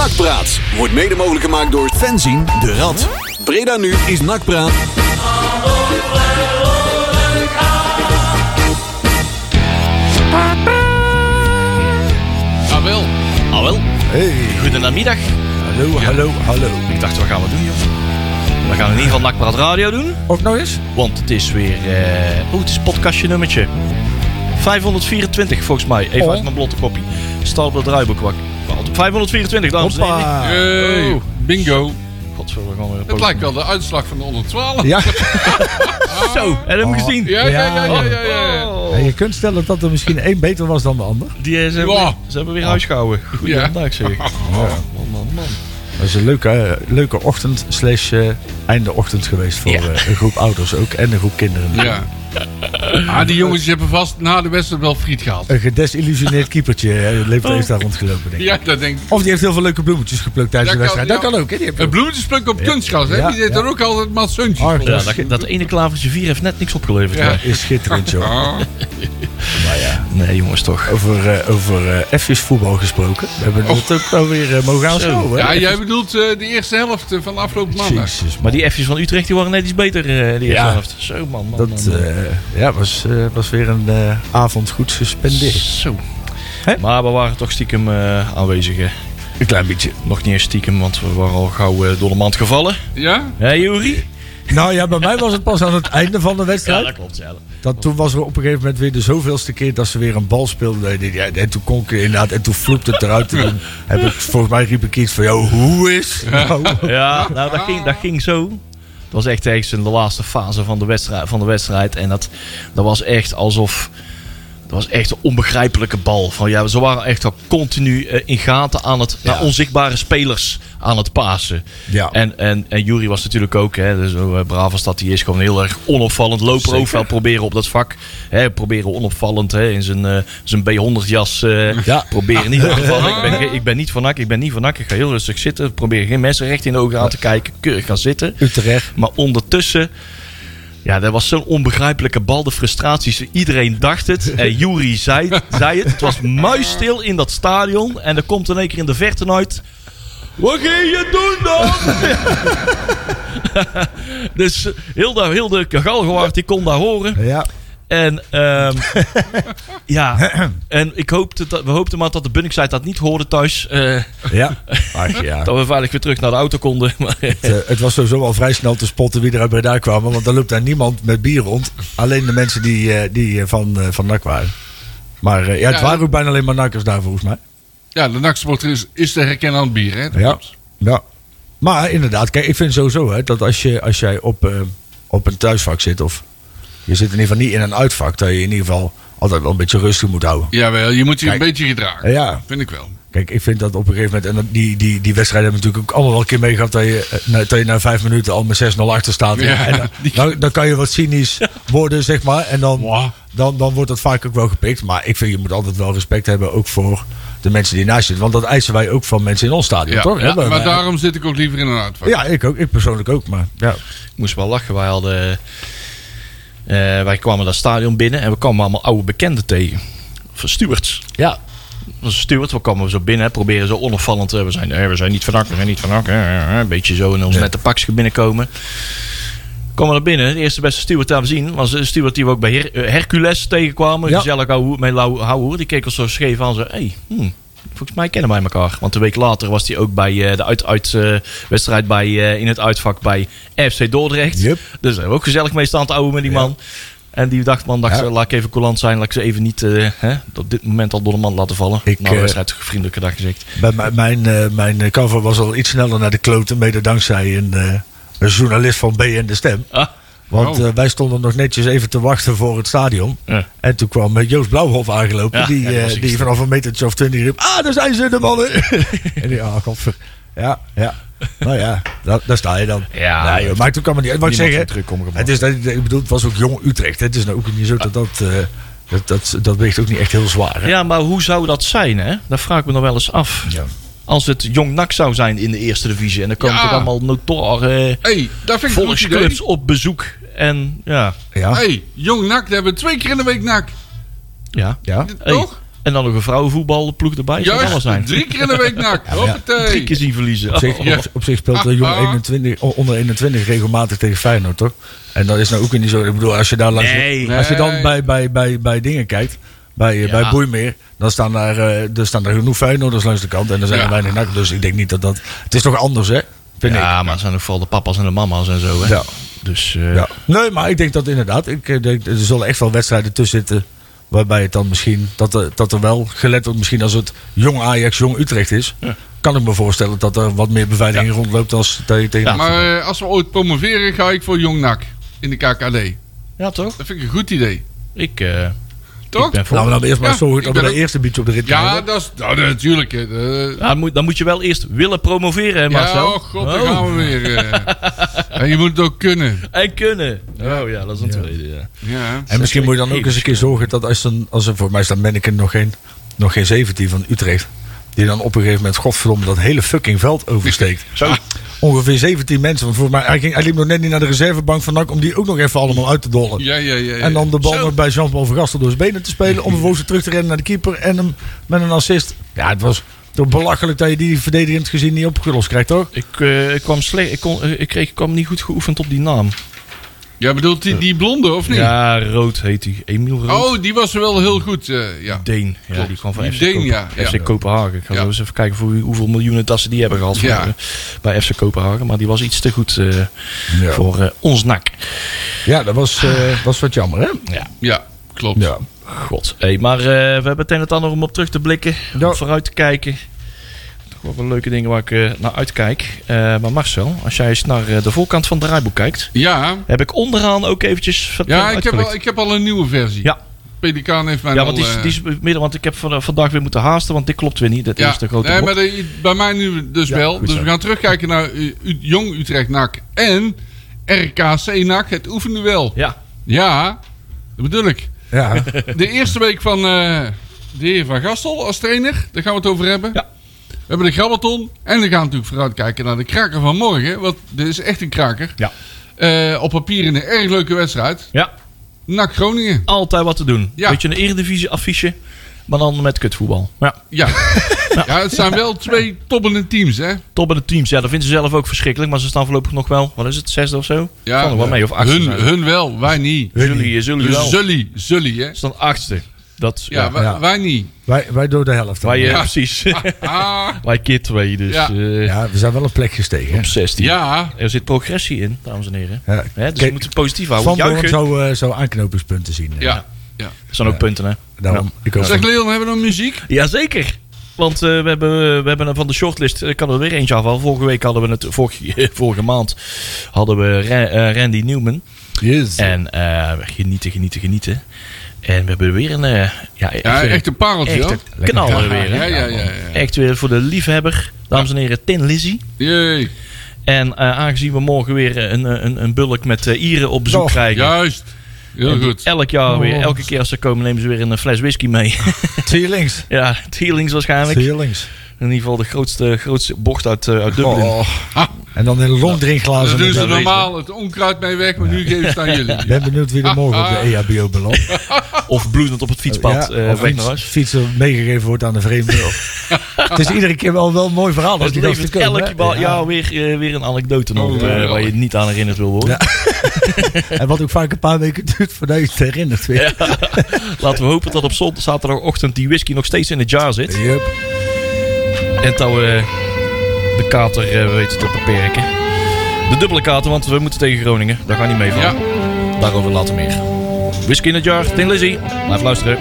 Nakpraat wordt mede mogelijk gemaakt door Fenzin de Rad. Breda nu is Nakpraat. Ah wel. Ah wel, Hey, goedemiddag. hallo, hallo, hallo. Ik dacht, wat gaan we doen, joh? We gaan in ieder geval Nakpraat Radio doen. Ook nog eens? Want het is weer... eh oh, het is podcastje nummertje. 524 volgens mij. Even Oh. uit mijn blote kopie. Staat op het draaiboek. Wat, wat- 524, dames en heren. Oh. bingo. Het lijkt wel de uitslag van de 112. Ja, Zo, heb je hem Oh. gezien? Ja, ja, ja, ja, ja. ja. Oh. en je kunt stellen dat er misschien één beter was dan de ander. Die, eh, ze, hebben, Ja. weer- ze hebben weer huis gehouden. Goeiedag, zeg ik. Ja. Man, man, man. Dat is een leuke, leuke ochtend slash eh, einde ochtend geweest voor Ja. eh, een groep ouders ook en een groep kinderen. Ja. Ah, die jongens hebben vast na de wedstrijd wel friet gehaald. Een gedesillusioneerd keepertje eh, leeft Oh. heeft daar rondgelopen, denk ik. Ja, dat denk ik. Of die heeft heel veel leuke bloemetjes geplukt tijdens Dat de kan, wedstrijd. Dat ja. kan ook, hè? Die heeft Een bloemetjespluik op kunstgras, hè? Ja, Die deed ja. er ook altijd voor. Ja, dat dat, ene klavertje 4 heeft net niks opgeleverd. Ja. hè. is schitterend, joh. Ah, Maar ja, Nee, jongens, toch. over, eh over eh F's voetbal gesproken. We hebben het ook wel weer eh, mogen aanschouwen. ja, jij bedoelt eh, de eerste helft van de afgelopen maandag. Jezus. Maar die F's van Utrecht die waren net iets beter eh de eerste Ja. helft. Zo, man. man, Dat man, ja, was, eh, was weer een eh, avond goed gespendeerd. Zo. Hè? Maar we waren toch stiekem eh, aanwezig. hè. Een klein beetje. Nog niet eens stiekem, want we waren al gauw eh, door de mand gevallen. Ja? Hé, Juri? Nou ja, bij mij was het pas aan het einde van de wedstrijd. klopt. Ja. Dat, toen was er op een gegeven moment weer de zoveelste keer dat ze weer een bal speelden. Ja, en toen kon ik inderdaad, en toen vloepte het eruit. En toen heb ik, volgens mij riep ik iets van, joh, hoe is? Nou, Ja, nou, dat ging, dat ging zo. Was echt in de laatste fase van de wedstrijd. Van de wedstrijd. En dat, dat was echt alsof... Dat was echt een onbegrijpelijke bal. Van, ja, ze waren echt al continu eh, in gaten aan het... Ja. naar onzichtbare spelers aan het pasen. Ja. En, en, en Jury was natuurlijk ook, hè, dus zo eh, braaf als dat hij is, gewoon heel erg onopvallend. Zeker. overal proberen op dat vak. Hè, proberen onopvallend hè, in zijn, eh, zijn B100 jas. Ja. Proberen niet op te vallen. Ik ben, ik ben niet van nak, ik ben niet van nak. Ik ga heel rustig zitten. Probeer geen mensen recht in de ogen aan te kijken. Keurig gaan zitten. Utrecht. Maar ondertussen. Ja, dat was zo'n onbegrijpelijke bal. De frustraties. Iedereen dacht het. En Jury zei, zei het. Het was muisstil in dat stadion. En er komt in één keer in de verte uit. Wat ga je doen dan? dus heel de, heel de die kon daar horen. Ja. En ehm, ja, en ik hoopte dat, we hoopten maar dat de Bunningside dat niet hoorde thuis. eh, Ja. Ach, ja. dat we veilig weer terug naar de auto konden. Maar, Het, eh, het was sowieso al vrij snel te spotten wie er uit Breda kwamen. Want er loopt daar niemand met bier rond. Alleen de mensen die, eh, die van, eh, van NAC waren. Maar eh, ja, het Ja. waren ook bijna alleen maar nakkers daar volgens mij. Ja, de nachtsporter is, is te herkennen aan het bier, hè? Dat Ja. Ja. Maar inderdaad, kijk, ik vind sowieso hè, dat als, je, als jij op, eh, op een thuisvak zit... of je zit in ieder geval niet in een uitvak... dat je in ieder geval altijd wel een beetje rustig moet houden. Jawel, je moet je Kijk. een beetje gedragen. Ja, Vind ik wel. kijk, ik vind dat op een gegeven moment... en dat- die, die, die wedstrijden hebben we natuurlijk ook allemaal wel een keer meegehad... dat je, eh, na, dat je na vijf minuten al met 6-0 achter staat. Ja, en dan, die- dan, dan kan je wat cynisch worden, zeg maar. En dan, Wow. dan, dan wordt dat vaak ook wel gepikt. Maar ik vind, je moet altijd wel respect hebben... ook voor de mensen die naast je zitten. Want dat eisen wij ook van mensen in ons stadion, Ja, toch? ja, maar wij- daarom zit ik ook liever in een uitvak. Ja, ik ook. Ik persoonlijk ook. Maar ja, Ik moest wel lachen. Wij hadden. Eh, wij kwamen dat stadion binnen en we kwamen allemaal oude bekenden tegen. Van stewards. ja. Steward. We kwamen zo binnen, hè, proberen zo onopvallend. eh, We zijn, eh, we zijn niet van Ak, we zijn niet van Ak. eh, Een beetje zo in ons Ja. nette pakje binnenkomen. Komen we naar binnen. De eerste beste steward daar we zien was een steward die we ook bij Her- Hercules tegenkwamen. Ja. Gezellig ouwe, met lauw houden. Die keek ons zo scheef aan. Zo, hey, hmm, volgens mij kennen wij elkaar. Want een week later was hij ook bij eh, de uit, uit, eh, wedstrijd bij, eh, in het uitvak bij FC Dordrecht. Yep. Dus daar hebben we ook gezellig mee staan te ouwen met die Ja. man. En die dacht, man, dacht, Ja. laat ik even coulant zijn. Laat ik ze even niet hè, op dit moment al door de man laten vallen. Ik, nou, de wedstrijd vriendelijke dag gezegd. Bij mijn, mijn, mijn cover was al iets sneller naar de kloten. Mede dankzij een, een journalist van BN De Stem. Ah, Want Oh. eh, wij stonden nog netjes even te wachten voor het stadion. Ja. En toen kwam eh, Joost Blauwhof aangelopen. Ja, die ja, eh, die iets. vanaf een metertje of twintig riep. Ah, daar zijn ze de mannen. en die, ah. Ja, ja. Nou ja, daar, daar sta je dan. Ja, nee, joh, maar toen kan me niet uit. Wat ik zeggen, het, is, dat- ik bedoel, het was ook jong Utrecht. hè. Het is nou ook niet zo dat dat, eh, dat, dat, dat weegt ook niet echt heel zwaar. Hè? Ja, maar hoe zou dat zijn, hè? Dat vraag ik me nog wel eens af. Ja. Als het Jong NAC zou zijn in de eerste divisie. En dan komen Ja. toch allemaal notoire hey, vind ik volksclubs op bezoek. En ja, Ja. hey, jong nak, daar hebben we twee keer in de week nak. ja. ja. Hey, Toch? En dan nog een vrouwenvoetbalploeg erbij. Zou wel Juist, zijn. drie keer in de week nak. Hoppatee. Drie keer zien verliezen. Op zich, Oh. op, op zich speelt de jong 21, o- onder 21 regelmatig tegen Feyenoord, toch? En dat is nou ook weer niet zo. Ik bedoel, als je daar langs, Nee. als je dan bij, bij, bij, bij dingen kijkt, bij, eh, Ja. bij Boeimeer, dan staan daar, eh, er staan er genoeg Feyenoorders langs de kant en er zijn Ja. er weinig nak. Dus ik denk niet dat dat. Het is toch anders, hè? Vind ik. Ja, maar het zijn ook vooral de papa's en de mama's en zo. Hè? Ja. Dus eh, Ja. Nee, maar ik denk dat inderdaad. Ik eh, denk, er zullen echt wel wedstrijden tussen zitten. Waarbij het dan misschien. Dat er, dat er wel gelet wordt. Misschien als het jong Ajax, jong Utrecht is. Ja. Kan ik me voorstellen dat er wat meer beveiliging rondloopt als tegen. tegen Ja, Maar eh, als we ooit promoveren, ga ik voor Jong NAC in de KKD. ja, toch? Dat vind ik een goed idee. Ik, eh, Toch? ik ben voor. Nou, dan eerst maar Ja, zorgen dat we de eerste beetje op de rit Ja, krijgen. dat is nou, natuurlijk. Ja, dan, moet, dan moet je wel eerst willen promoveren, hè, Marcel. ja, oh god, daar Oh. gaan we weer. eh. en je moet het ook kunnen. En kunnen. Oh ja, dat is een tweede. Ja. Ja. En misschien moet je dan ook eens een keer zorgen dat als, dan, als er voor mij staat Menneken nog geen, nog geen 17 van Utrecht. Die dan op een gegeven moment, godverdomme, dat hele fucking veld oversteekt. Zo. Ongeveer 17 mensen. Want voor mij, hij, ging, hij liep nog net niet naar de reservebank van NAC om die ook nog even allemaal uit te dollen. Ja, ja, ja, ja. En dan de bal nog bij Jean-Paul Vergastel door zijn benen te spelen. Om vervolgens terug te rennen naar de keeper. En hem met een assist. Ja, het was toch belachelijk dat je die verdedigend gezien niet opgelost krijgt, toch? Ik, eh, ik kwam slecht. Ik, kon, eh, ik, kreeg, ik kwam niet goed geoefend op die naam. Jij bedoelt die, die blonde, of niet? Ja, Rood heet hij. Emiel Rood. Oh, die was wel heel goed. eh, ja. Deen. Ja, Klopt. die kwam van Die FC, Deen, Kopen- ja, ja. FC Kopenhagen. Ik ga Ja. zo eens even kijken voor wie- hoeveel miljoenen dat ze die hebben gehad Ja. voor, eh, bij FC Kopenhagen. Maar die was iets te goed eh, Ja, voor ons nak. ja dat was, eh, was wat jammer, hè? Ja, Ja, klopt. Ja. god. Hey, maar eh, we hebben het een en ander om op terug te blikken. Ja. Om vooruit te kijken. Wel wat leuke dingen waar ik eh, naar uitkijk. Eh, maar Marcel, als jij eens naar eh, de voorkant van het draaiboek kijkt. Ja, Heb ik onderaan ook eventjes ja ik, heb al, ik heb al een nieuwe versie. Ja. Pelikaan heeft mij Ja, al... want die, is- die is midden, want ik heb van- vandaag weer moeten haasten, want dit klopt weer niet. Dat ja, eerste grote nee, blok. maar de- bij mij nu dus Ja, wel. Dus zo. we gaan terugkijken naar U- Jong Utrecht NAC en RKC NAC, het oefenduel. Ja, Ja, dat bedoel ik. Ja. De eerste week van eh, de heer Van Gastel als trainer, daar gaan we het over hebben. Ja. We hebben de Grabbelton en we gaan natuurlijk vooruitkijken naar de kraker van morgen. Want dit is echt een kraker. Ja. Eh, op papier een erg leuke wedstrijd. ja, NAC Groningen. altijd wat te doen. Ja. Weet je, een eredivisie affiche, maar dan met kutvoetbal. Ja, Ja. ja, het zijn wel twee toppende teams, hè? top in de teams. Ja, dat vinden ze zelf ook verschrikkelijk, maar ze staan voorlopig nog wel, wat is het, zesde of zo? Ja, wel mee, of achtste hun, hun wel, wij niet. Zullen, zullen Dus wel. Zully, Zully, hè? Ze staan achtste. Dat, Ja, ja, wij, ja. wij niet. Wij, wij door de helft. dan. wij, eh, Ja. precies. Ah, wij keer twee, dus Ja. eh, ja, we zijn wel een plek gestegen. op 16. ja, Er zit progressie in, dames en heren. Ja. Hè, dus we moeten het positief houden. Van Juichen. zou, eh, zou aanknopingspunten zien. ja. ja. Dat zijn ook punten, hè? Daarom, ik hoop Zeg Leon, hebben we nog muziek? Jazeker. Want eh, we, hebben, we hebben van de shortlist, ik kan er weer eentje afhalen. Vorige week hadden we het, vorige, vorige maand hadden we Ra- Randy Newman. Yes. En eh, genieten, genieten, genieten. En we hebben weer een, eh, ja, echt, Ja, weer- echt een pareltje, echt hoor. een knaller weer. ja, ja, ja, ja. Echt weer voor de liefhebber, dames en heren, Tin Lizzy. Jee. En eh, aangezien we morgen weer een, een, een bulk met eh, Ieren op bezoek Oh, krijgen. Juist. Heel goed. Elk jaar weer, Oh. elke keer als ze komen, nemen ze weer een fles whisky mee. Tweelings. ja, Teerlings waarschijnlijk. Tweelings. In ieder geval de grootste, grootste bocht uit, eh, uit Dublin. Oh. En dan in longdrinkglazen. Dan doen met- ze normaal het onkruid mee weg, maar nu geven ze het aan jullie. Ik ben benieuwd wie er morgen op de EHBO belandt. Of bloedend op het fietspad Ja, eh, of weg iets- naar huis. fietsen meegegeven wordt aan de vreemde. Het is iedere keer wel, wel een mooi verhaal. Als Het die levert elke hè? ba- ja. weer, eh, weer een anekdote nog Oh, eh, ja. waar je niet aan herinnerd wil worden. En wat ook vaak een paar weken duurt voordat je het herinnert weer. Laten we hopen dat op zondag, zaterdagochtend die whisky nog steeds in het jar zit. Yup. En dat we de kater weten te beperken. De dubbele kater, want we moeten tegen Groningen. Daar gaan niet mee van. Ja. Daarover later meer. Whisky in het jar, Tin Lizzy. Blijf luisteren.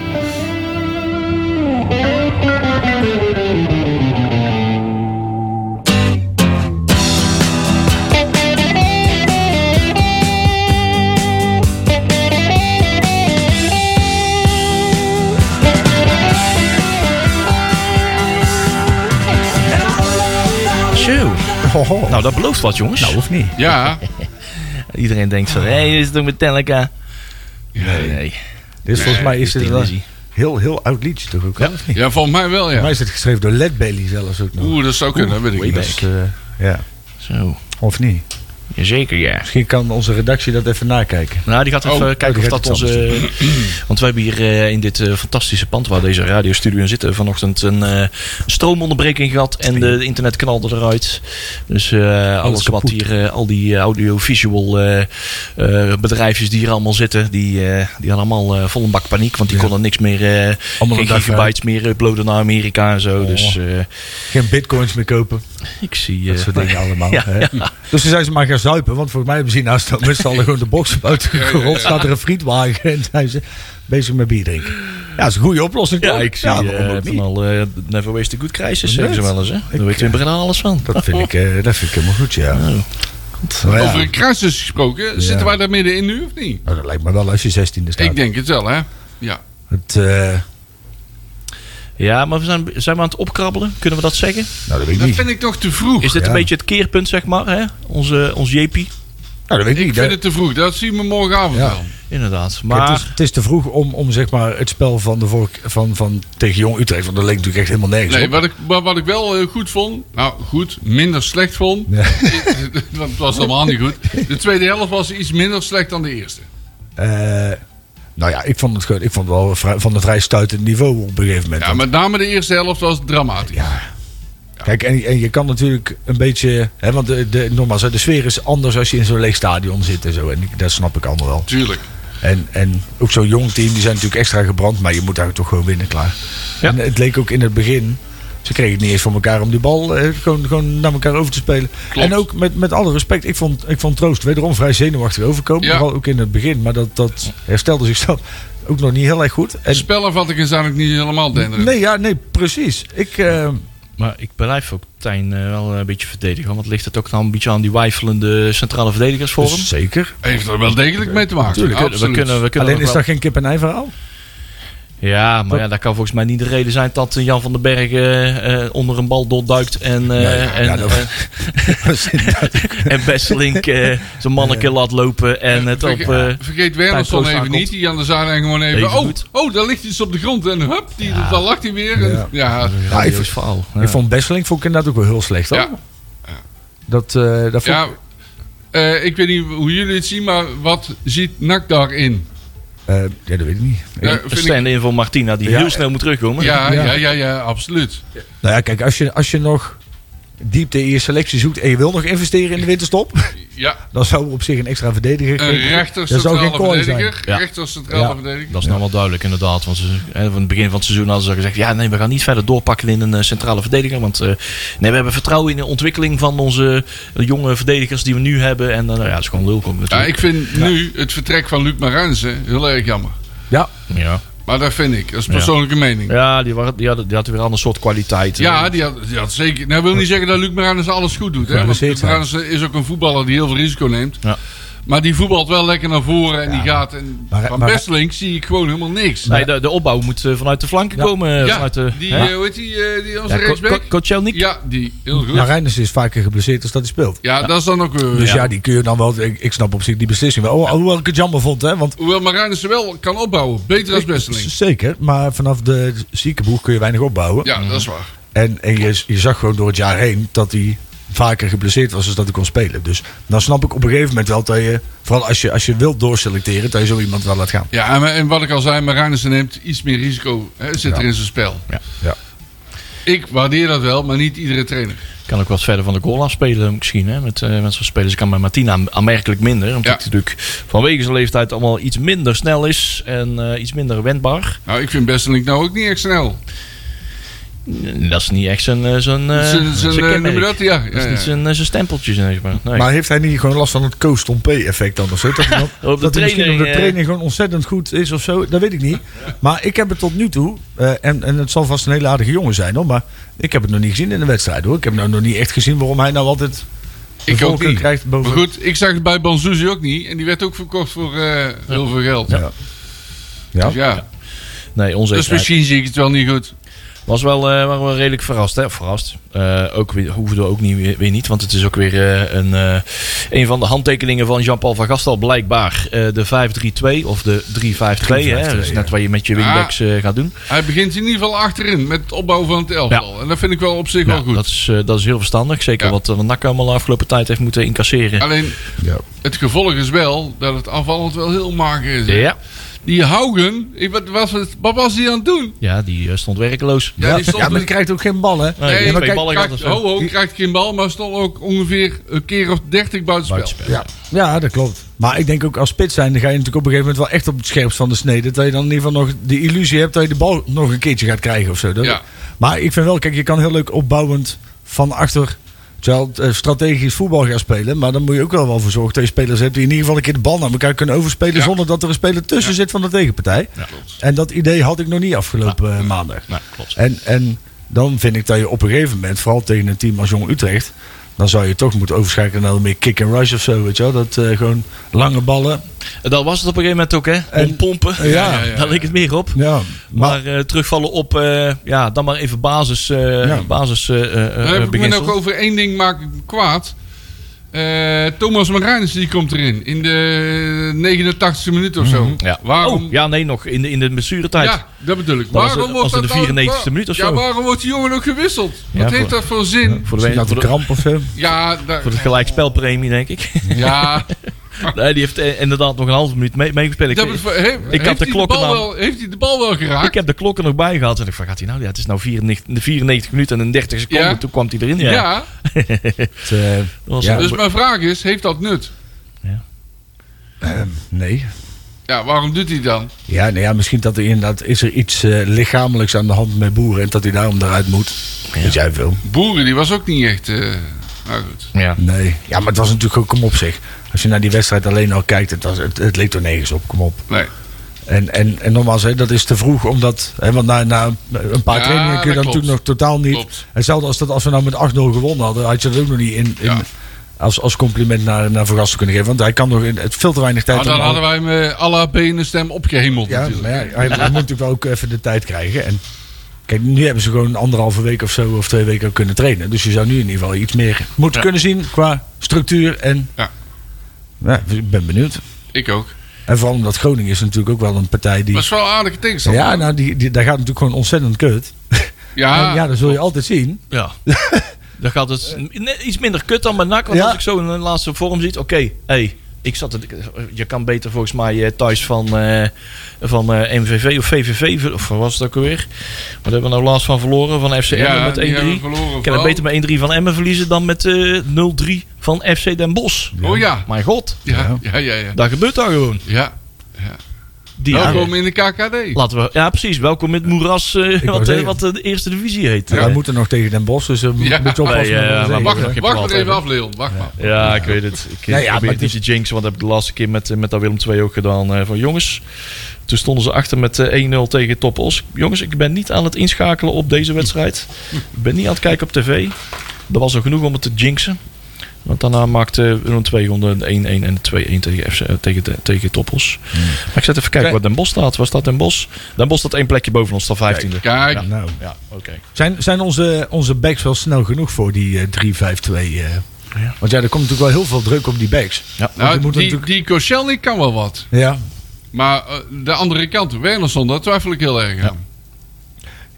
Hoho. Nou, dat belooft wat, jongens. Nou, of niet? Ja. Iedereen denkt van, hé, hey, is het ook Metallica? Nee, nee. Dit is volgens mij is het wel heel, heel oud liedje toch ook? Ja. of niet? ja, volgens mij wel, ja. mij is het geschreven door Led Belly zelfs ook nog. Oeh, dat zou kunnen, dat weet ik niet. Dus, eh, ja, Zo. of niet? Jazeker, ja. Misschien kan onze redactie dat even nakijken. Nou, die gaat even Oh, kijken die of dat onze... want we hebben hier eh, in dit eh, fantastische pand waar deze radiostudio in zit... vanochtend een eh, stroomonderbreking gehad en de, internet knalde eruit. Dus eh, alles wat hier, eh, al die eh, audiovisual eh, eh, bedrijfjes die hier allemaal zitten... die, eh, die hadden allemaal eh, vol een bak paniek. Want die Ja. konden niks meer... eh, Allemaal geen gigabytes meer uploaden naar Amerika en zo. Oh. Dus eh, Geen bitcoins meer kopen. ik zie... Dat eh, soort dingen allemaal. Ja, hè. Dus toen zijn ze maar gaan zuipen. Want volgens mij hebben ze naast met z'n allen gewoon de box buiten gerold. Staat er een frietwagen en zijn ze bezig met bier drinken. Ja, dat is een goede oplossing. Ja, toch? ik zie Ja, niet? van al eh, never waste a good crisis, zeggen ze wel eens. Hè? Daar Ik, weet je in Breda alles van. Dat vind ik, eh, dat vind ik helemaal goed, ja. Over een crisis gesproken, zitten wij daar middenin nu of niet? nou, dat lijkt me wel als je 16e staat. Ik denk het wel, hè? Ja. Het, eh, Ja, maar we zijn, zijn we aan het opkrabbelen? Kunnen we dat zeggen? nou, dat weet ik Dat niet. vind ik nog te vroeg. Is dit Ja. een beetje het keerpunt, zeg maar? Hè? Onze, ons JP? Nou, dat weet ik Ik niet. vind hè. het te vroeg. Dat zien we morgenavond Ja. wel. Inderdaad. Kijk, Maar het, is, het is te vroeg om, om zeg maar, het spel van, de vork, van, van tegen Jong Utrecht. Want dat leek natuurlijk echt helemaal nergens Nee, op. wat ik, maar wat ik wel eh, goed vond, nou goed, minder slecht vond, Ja. want het was allemaal niet goed. De tweede helft was iets minder slecht dan de eerste. Eh, nou ja, ik vond het, ik vond het wel vrij- van een vrij stuitend niveau op een gegeven moment. Ja, met name de eerste helft was dramatisch. Ja. Kijk, en, en je kan natuurlijk een beetje... Hè, want de, de, nogmaals, de sfeer is anders als je in zo'n leeg stadion zit en zo. En ik, dat snap ik allemaal wel. Tuurlijk. En, en ook zo'n jong team, die zijn natuurlijk extra gebrand. Maar je moet daar toch gewoon winnen, klaar. Ja. En het leek ook in het begin... Ze kregen het niet eens voor elkaar om die bal eh, gewoon, gewoon naar elkaar over te spelen. Klopt. En ook met, met alle respect, ik vond, ik vond Troost wederom vrij zenuwachtig overkomen. Ja. Vooral ook in het begin. Maar dat, dat herstelde zichzelf ook nog niet heel erg goed. En, Spellenvattingen zijn ook niet helemaal denderend. nee, ja, nee, precies. Ik, eh, Maar ik blijf ook Tijn eh, wel een beetje verdedigen. Want ligt het ook dan een beetje aan die wijfelende centrale verdedigers voor hem? dus zeker. Heeft er wel degelijk mee te maken. Tuurlijk, we kunnen, we kunnen Alleen is wel- dat geen kip-en-ei verhaal? Ja, maar ja, dat kan volgens mij niet de reden zijn dat eh, Jan van den Berg eh, eh, onder een bal doorduikt en, eh, Ja, ja, en, ja, dat- en, en Besselink eh, zijn manneke laat lopen en het op... Verge- eh, vergeet Wernersson even aankomt. niet. Die aan de zijlijn gewoon even... Even oh, goed. oh, daar ligt iets op de grond. En hup, die, dan lacht hij weer. En, Ja. ja. Ja, ik, vond- verhaal. Ja. ik vond Besseling vond ik inderdaad ook wel heel slecht. Hoor. Ja. Dat, eh, dat vond Ja, ik- eh, ik weet niet hoe jullie het zien, maar wat ziet NAC daarin? Eh, ja, dat weet ik niet. Ja, Een vind ik- stand-in voor Martina die Ja. heel snel moet terugkomen. ja, Ja. ja, ja, ja, absoluut. Nou ja, kijk, als je, als je nog diepte in je selectie zoekt en je wil nog investeren in de winterstop, Ja, dan zou op zich een extra verdediger een rechter Dat zou geen centrale verdediger. Ja. Rechter centrale Ja. verdediger. Dat is nou wel duidelijk inderdaad. Want ze, hè, van het begin van het seizoen hadden ze gezegd... ja, nee, we gaan niet verder doorpakken in een eh, centrale verdediger. Want eh, nee, we hebben vertrouwen in de ontwikkeling van onze eh, jonge verdedigers die we nu hebben. En dan, ja, dat is gewoon lul Ja, natuurlijk. ik vind nu het vertrek van Luc Marijnsen heel erg jammer. Ja, Ja, Maar dat vind ik. Dat is Ja. persoonlijke mening. Ja, ja die, waren, die, hadden, die hadden weer een ander soort kwaliteit. die, had, die had zeker... Nou, wil niet zeggen dat Luc Marijnsen alles goed doet. Hè? Want Geblesseerd Luc. Marijnsen is ook een voetballer die heel veel risico neemt. Ja. Maar die voetbalt wel lekker naar voren en die gaat... En Maar- van maar- Bestelink zie ik gewoon helemaal niks. Nee, de, de opbouw moet eh, vanuit de flanken Ja. komen. eh, ja, vanuit de, die, eh, hoe heet die, eh, die onze ja, rechtsback? Ja, die. Heel goed. maar Reinders is vaker geblesseerd als dat hij speelt. Ja, dat is dan ook... Dus ja. ja. die kun je dan wel. Ik, ik snap op zich die beslissing wel. Oh, Hoewel ik het jammer vond, hè? Want Hoewel Marijnissen wel kan opbouwen. Beter als Besseling. zeker, maar vanaf de ziekenboeg kun je weinig opbouwen. Ja, dat is waar. En, en je, je zag gewoon door het jaar heen dat hij vaker geblesseerd was dan dat hij kon spelen. Dus dan snap ik op een gegeven moment wel dat je, vooral als je, als je wilt doorselecteren, dat je zo iemand wel laat gaan. Ja, en, en wat ik al zei, Marijnissen neemt iets meer risico. Hè, zit er Ja. in zijn spel. Ja. Ik waardeer dat wel, maar niet iedere trainer. Kan ook wat verder van de goal afspelen misschien. Hè? Met, eh, met zo'n spelers kan bij Martina aanmerkelijk minder. Omdat Ja. hij natuurlijk vanwege zijn leeftijd allemaal iets minder snel is. En eh, iets minder wendbaar. Nou, ik vind Besseling nou ook niet echt snel. Dat is niet echt zijn, eh, zijn, eh, Zijn- zijn, zijn eh, dat? Ja, Dat is niet zijn, eh, zijn stempeltje, zeg maar. Nee. Maar heeft hij niet gewoon last van het Coast-P-effect dan of zo? Dat, hij dan- Op de dat hij misschien op de eh, training gewoon ontzettend goed is of zo? Dat weet ik niet. Maar ik heb het tot nu toe, eh, en, en het zal vast een hele aardige jongen zijn hoor, maar ik heb het nog niet gezien in de wedstrijd hoor. Ik heb nou nog niet echt gezien waarom hij nou altijd de Ik ook niet. krijgt boven... Maar goed, ik zag het bij Banzuzi ook niet. En die werd ook verkocht voor eh, heel veel geld. Ja. Ja. Dus ja, Nee, dus onzekerheid. misschien zie ik het wel niet goed. Was wel, eh, waren we redelijk verrast. Hè? Verrast. Eh, ook weer, hoefden we ook niet, weer, weer niet. Want het is ook weer eh, een, eh, een van de handtekeningen van Jean-Paul van Gastel. Blijkbaar eh, de 5-3-2 of de 3-5-2. hè? Dat is net wat je met je wingbacks eh, gaat doen. Hij begint in ieder geval achterin met het opbouwen van het elftal. En dat vind ik wel op zich wel goed. dat, is, eh, dat is heel verstandig. Zeker Ja. wat uh, NAC allemaal de afgelopen tijd heeft moeten incasseren. Alleen, Ja. het gevolg is wel dat het aanvallend wel heel mager is. hè. Ja, Die Haugen, ik, wat, was het, wat was hij aan het doen? ja die eh, stond werkeloos. Ja, die stond ja, maar die krijgt ook geen bal, hè? Nee, Nee, maar ballen zo. ho, ho, krijgt geen bal, maar stond ook ongeveer een keer of 30 buitenspel. Buitenspel. Ja. ja, dat klopt. Maar ik denk ook als spits zijn, dan ga je natuurlijk op een gegeven moment wel echt op het scherpst van de snede. Dat je dan in ieder geval nog de illusie hebt dat je de bal nog een keertje gaat krijgen of zo. Dat- Ja. Maar ik vind wel, kijk, je kan heel leuk opbouwend van achter terwijl, eh, strategisch voetbal gaan spelen. Maar dan moet je ook wel wel voor zorgen dat je spelers hebt die in ieder geval een keer de bal naar elkaar kunnen overspelen. Ja. Zonder dat er een speler tussen zit van de tegenpartij. Ja. En dat idee had ik nog niet afgelopen eh, maandag. Nou, klopt. En, en dan vind ik dat je op een gegeven moment, vooral tegen een team als Jong Utrecht, dan zou je toch moeten overschakelen naar meer kick and rush of zo, weet je wel. Dat eh, gewoon lange ballen. Dat was het op een gegeven moment ook, hè? En- Pompompen. Ja, ja, ja. Daar leek het meer op. Ja, Maar, maar, eh, terugvallen op, eh, ja, dan maar even basis, eh Ja. basis eh, eh, heb ik me beginsel. nog over één ding maak ik me kwaad. Eh, Thomas Marijnis die komt erin in de 89e minuut of zo. Ja. Waarom? Oh, ja, nee, nog in de, in de blessuretijd. Ja, dat bedoel ik. Dat was waarom de- wordt was in dat de nou- 94e minuut of Ja, zo. waarom wordt die jongen ook gewisseld? Ja, Wat voor- heeft dat voor zin? Voor de, voor de, kramp of zo. Ja, daar, voor de gelijkspelpremie, denk ik. ja nee, die heeft eh, inderdaad nog een halve minuut mee- meegespeeld. dat Ik, had heeft de hij klokken wel, heeft hij de bal wel geraakt? ik heb de klok er nog bij gehad. En ik van, gaat hij nou? Ja, het is nou 94, de 94 minuten en 30 seconden. Ja. Toen kwam hij erin. Ja. ja, Het, eh, was Ja. dus mijn vraag is, heeft dat nut? ehm, nee. Ja, waarom doet hij dan? Ja, nou ja, misschien dat er inderdaad is er iets eh, lichamelijks aan de hand met boeren en dat hij daarom eruit moet. Weet jij veel? Boeren, die was ook niet echt... eh nou goed. ja. Nee. Ja, maar het was natuurlijk ook, kom op zich. Als je naar die wedstrijd alleen al kijkt, het, was, het, het leek er nergens op, kom op. Nee. En, en, en nogmaals, hè, dat is te vroeg, omdat, hè, want na, na een paar Ja, trainingen kun je dat dat klopt. natuurlijk nog totaal niet. Klopt. Hetzelfde als dat als we nou met 8-0 gewonnen hadden, had je dat ook nog niet in, in, Ja. als, als compliment naar, naar Vergasten kunnen geven. Want hij kan nog in het veel te weinig tijd. Maar dan om al- hadden wij hem eh, la benen stem opgehemeld Ja, natuurlijk. maar ja, hij, hij moet natuurlijk wel ook even de tijd krijgen. En kijk, nu hebben ze gewoon anderhalve week of zo, of twee weken kunnen trainen. Dus je zou nu in ieder geval iets meer moeten Ja. kunnen zien qua structuur. En Ja. Ja, ik ben benieuwd. Ik ook. En vooral omdat Groningen is natuurlijk ook wel een partij die. Dat is wel een aardige tegenstander. Ja, nou, die, die, daar gaat natuurlijk gewoon ontzettend kut. ja, En ja, dat zul je altijd zien. Ja. Dan gaat het net iets minder kut dan bij NAC. Want Ja. als ik zo in de laatste vorm ziet. Oké, hey, ik zat het, je kan beter volgens mij eh, thuis van, eh, van eh, MVV of VVV. Of wat was het ook alweer? Wat hebben we nou laatst van verloren? Van FC Emmen ja, met 1-3. die hebben we verloren. Ik kan het beter met 1-3 van Emmen verliezen dan met eh 0-3 van FC Den Bosch. Oh ja. Mijn god, Ja, ja, ja. ja. dat gebeurt daar gewoon. ja. Die Welkom in de KKD. Laten we, ja, precies. Welkom met Moeras, eh, wat, eh, wat de eerste divisie heet. Wij moeten nog tegen Den Bosch, dus uh, Ja. moet je oppassen. Nee, ja, we maar Wacht, nog wacht even af, Leon. Wacht maar. Ja, ik weet het. Ik Nee, ja, probeer maar het niet het te jinxen, want dat heb ik de laatste keer met, met dat Willem II ook gedaan. eh, van jongens, toen stonden ze achter met eh, 1-0 tegen Toppos. Jongens, ik ben niet aan het inschakelen op deze wedstrijd. ik ben niet aan het kijken op tv. Dat was al genoeg om het te jinxen. Want daarna maakte Willem II gewoon de 1-1 en de 2-1 tegen, FC, eh, tegen, de- tegen Toppos. Hmm. Maar ik zet even kijken waar Den Bosch staat. Waar staat Den Bosch? Den Bosch staat één plekje boven ons, staat 15e. Kijk, Nou, Ja, oké. zijn, zijn onze, onze backs wel snel genoeg voor die eh 3-5-2? eh? Ja. Want ja, er komt natuurlijk wel heel veel druk op die backs. Ja. Want nou, die die, natuurlijk- die Koscielny kan wel wat. Ja. Maar eh, de andere kant, Wernersson, daar twijfel ik heel erg aan.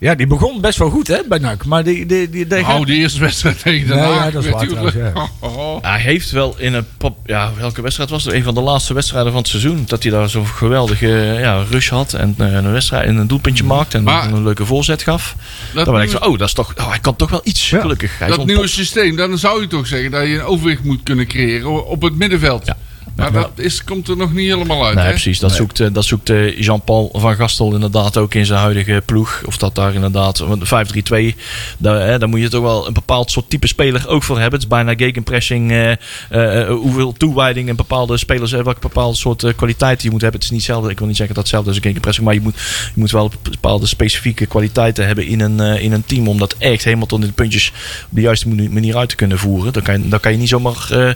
Ja, die begon best wel goed hè, bij NAC. Maar die, die, die, die Nou, die eerste wedstrijd tegen Den Nee, Haag. ja, dat is waar trouwens, ja. Oh, oh. Hij heeft wel in een pop, ja, welke wedstrijd was het? Een van de laatste wedstrijden van het seizoen. Dat hij daar zo'n geweldige ja, rush had. En eh, een wedstrijd en een doelpuntje maakte. En Maar- een leuke voorzet gaf. Dat, Dan ben ik zo, oh, dat is toch, oh, hij kan toch wel iets. Ja. Gelukkig. Hij dat nieuwe systeem, dan zou je toch zeggen dat je een overwicht moet kunnen creëren op het middenveld. Ja. Maar dat is, komt er nog niet helemaal uit. Nee, hè? precies. Dat zoekt, eh, dat zoekt eh, Jean-Paul van Gastel inderdaad ook in zijn huidige ploeg. Of dat daar inderdaad, want de 5-3-2, daar, hè, daar moet je toch wel een bepaald soort type speler ook voor hebben. Het is bijna gegenpressing, eh, hoeveel toewijding en bepaalde spelers, eh, welke bepaalde soort kwaliteiten je moet hebben. Het is niet hetzelfde, ik wil niet zeggen dat het hetzelfde is als gegenpressing, maar je moet, je moet wel bepaalde specifieke kwaliteiten hebben in een, in een team om dat echt helemaal tot in de puntjes op de juiste mani- manier uit te kunnen voeren. Dan kan je, dan kan je niet zomaar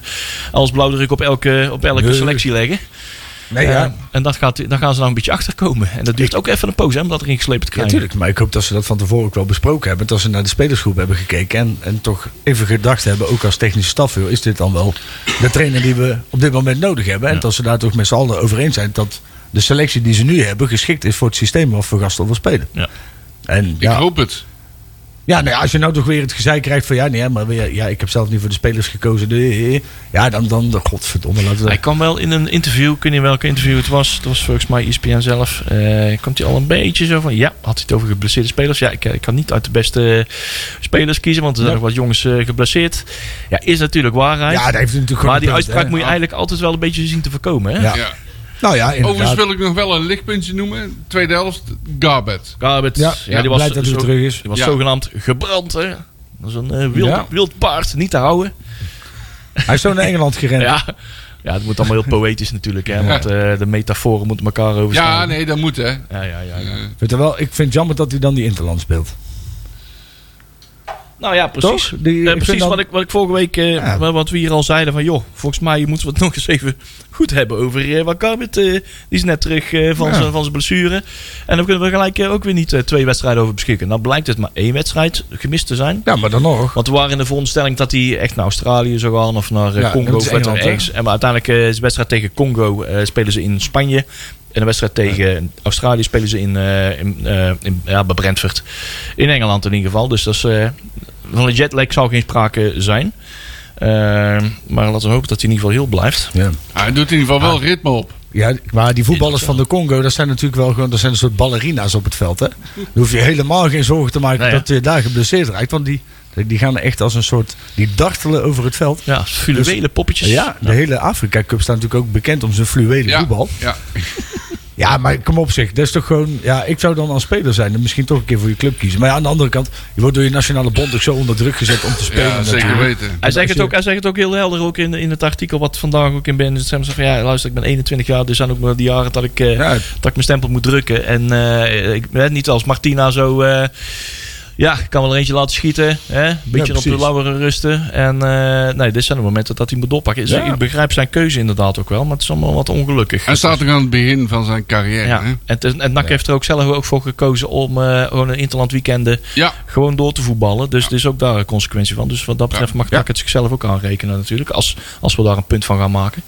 als blauwdruk op elke, op elke Nee. selectie leggen. Nee, Eh, ja. en dat gaat, daar gaan ze nou een beetje achter komen. En dat duurt ook even een poos hè, om dat erin geslepen te Ja, krijgen. natuurlijk. Maar ik hoop dat ze dat van tevoren ook wel besproken hebben. Dat ze naar de spelersgroep hebben gekeken. En, en toch even gedacht hebben, ook als technische staf. Is dit dan wel de trainer die we op dit moment nodig hebben? En dat ze daar toch met z'n allen over eens zijn dat de selectie die ze nu hebben geschikt is voor het systeem waar Van Gastel wil spelen. Ja. En Ik ja, hoop het. Ja, nou ja, als je nou toch weer het gezeik krijgt van ja, nee, maar weer, ja, ik heb zelf niet voor de spelers gekozen. de- Ja, dan, dan godverdomme. Laten we, Hij kwam wel in een interview, ik weet niet welke interview het was. Het was volgens mij ESPN zelf. eh komt hij al een beetje zo van, ja, had hij het over geblesseerde spelers. Ja, ik, ik kan niet uit de beste spelers kiezen, want er zijn Ja. nog wat jongens eh, geblesseerd. Ja, is natuurlijk waarheid. ja, daar heeft hij natuurlijk maar die een punt, uitspraak hè. moet je eigenlijk altijd wel een beetje zien te voorkomen. Hè? Ja. Ja. Nou ja, inderdaad. Overigens wil ik nog wel een lichtpuntje noemen. Tweede helft, Garbet. Garbet, Ja, ja, die was, blij dat hij terug is. Die was Ja. zogenaamd gebrand. Hè? Dat is een eh, wild, Ja. wild paard, niet te houden. Hij is zo naar Engeland gerend. Ja. ja, het moet allemaal heel poëtisch natuurlijk. Hè? Want eh, de metaforen moeten elkaar overstaan. Ja, nee, dat moet hè. Ja, ja, ja, ja. Wel, ik vind het jammer dat hij dan die Interland speelt. Nou ja, precies. Die- Eh, precies dan- wat, ik, wat ik vorige week, eh, Ja. wat we hier al zeiden van joh, volgens mij moeten we het nog eens even goed hebben over eh wat Garbet, eh, die is net terug eh, van Ja. zijn van zijn blessure. En dan kunnen we gelijk eh, ook weer niet eh, twee wedstrijden over beschikken. Dan blijkt het maar één wedstrijd gemist te zijn. Ja, maar dan nog. Want we waren in de veronderstelling dat hij echt naar Australië zou gaan of naar eh, Congo of ergens. En maar uiteindelijk eh, is de wedstrijd tegen Congo eh, spelen ze in Spanje. En de wedstrijd tegen Australië spelen ze in, eh, in, eh, in ja, bij Brentford. In Engeland in ieder geval. Dus dat is, eh, van een jetlag zou geen sprake zijn. Maar laten we hopen dat hij in ieder geval heel blijft. Ja. Hij doet in ieder geval wel ritme op. Ja, maar die voetballers van de Congo, dat zijn natuurlijk wel gewoon, dat zijn een soort ballerina's op het veld. Hè? Dan hoef je helemaal geen zorgen te maken Nee, dat je daar geblesseerd raakt. Want die, die gaan echt als een soort, die dartelen over het veld. Ja, fluwelen poppetjes. Ja, de hele Afrika Cup staat natuurlijk ook bekend om zijn fluwelen Ja, voetbal. ja. Ja, maar kom op zich. Dat is toch gewoon. Ja, ik zou dan als speler zijn en misschien toch een keer voor je club kiezen. Maar ja, aan de andere kant, je wordt door je nationale bond ook zo onder druk gezet om te spelen. ja zeker natuurlijk. weten. Hij zegt, het ook, hij zegt het ook heel helder ook in, in het artikel wat vandaag ook in ben. Ze van ja, luister, ik ben 21 jaar, dus zijn ook maar die jaren dat ik, eh, Ja, dat ik mijn stempel moet drukken. En eh, ik ben niet als Martina zo. eh, ja, ik kan wel er eentje laten schieten. Hè? Een beetje op de precies. lauwere rusten. En eh, nee, dit zijn de momenten dat hij moet doorpakken. Dus Ja. Ik begrijp zijn keuze inderdaad ook wel, maar het is allemaal wat ongelukkig. Hij staat nog aan het begin van zijn carrière. ja. hè? En, het is- en NAC heeft er ook zelf ook voor gekozen om eh, gewoon een interland weekenden Ja, gewoon door te voetballen. Dus er is ook daar een consequentie van. Dus wat dat betreft mag Ja. NAC het zichzelf ook aanrekenen natuurlijk. Als, als we daar een punt van gaan maken.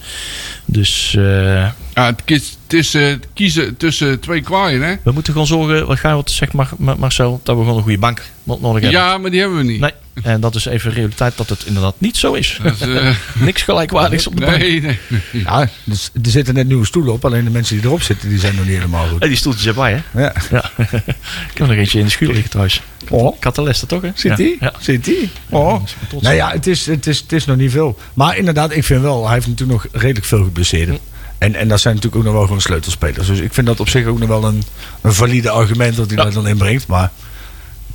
Dus eh, ja het, is kiezen tussen twee kwaaien, hè? we moeten gewoon zorgen, wat ga je wat zegt Mar Mar- Marcel, dat we gewoon een goede bank no- nodig hebben. Ja, maar die hebben we niet. Nee. En dat is even realiteit dat het inderdaad niet zo is. Eh, Niks gelijkwaardigs op de bank. nee, nee. Ja, dus, er zitten net nieuwe stoelen op. Alleen de mensen die erop zitten, die zijn nog niet helemaal goed. En die stoeltjes erbij, hè? Ja. Ja. ik heb nog eentje in de schuur liggen thuis. Oh, Leicester toch, hè? zit die? Ja. Zit die? Oh. Nou ja, het is, het, is, het is nog niet veel. Maar inderdaad, ik vind wel, hij heeft natuurlijk nog redelijk veel geblesseerden. En, en dat zijn natuurlijk ook nog wel gewoon sleutelspelers. Dus ik vind dat op zich ook nog wel een, een valide argument dat hij Ja. daar dan inbrengt. Maar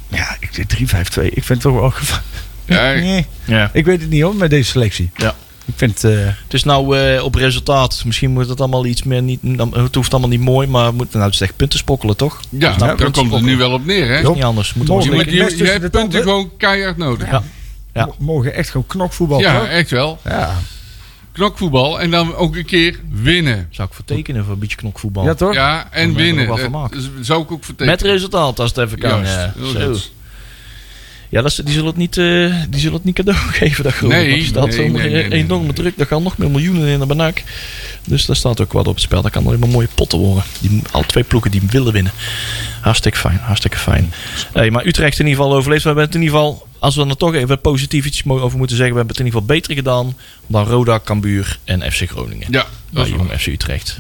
ja, ik zit 3-5-2. Ik vind het toch wel... gevaar- Ja, Nee, Ja. ik weet het niet hoor, met deze selectie. Ja. Ik vind... eh, Het is nou eh, op resultaat. Misschien moet het allemaal iets meer niet. dan- Het hoeft allemaal niet mooi, maar we moeten nou zeg punten spokkelen, toch? ja nou, daar komt het nu wel op neer, hè? Dat is niet anders. Moet Morgen Je, je, je tussen hebt de punten tanden. gewoon keihard nodig. Ja. Ja. mo- Morgen echt gewoon knokvoetbal. Ja, toch? echt wel. ja. Knokvoetbal en dan ook een keer winnen. Zou ik vertekenen voor een beetje knokvoetbal. Ja, toch? Ja, en winnen. Dat zou ik ook vertekenen. Met resultaat, als het even kan. Juist, ja. Zo. Ja, dat is, die, zullen het niet, eh, die zullen het niet cadeau geven. Dat geloof. Nee, er staat nee, zo'n nee, nee, nee. enorme druk. Daar gaan nog meer miljoenen in de banak. Dus daar staat ook wat op het spel. Dat kan alleen maar mooie potten worden. Die, al twee ploegen die willen winnen. Hartstikke fijn, hartstikke fijn. Hey, maar Utrecht in ieder geval overleefd. We hebben het in ieder geval, als we er toch even positief iets over moeten zeggen. We hebben het in ieder geval beter gedaan dan Roda, Cambuur en FC Groningen. Ja, dat bij is Jong waar. FC Utrecht.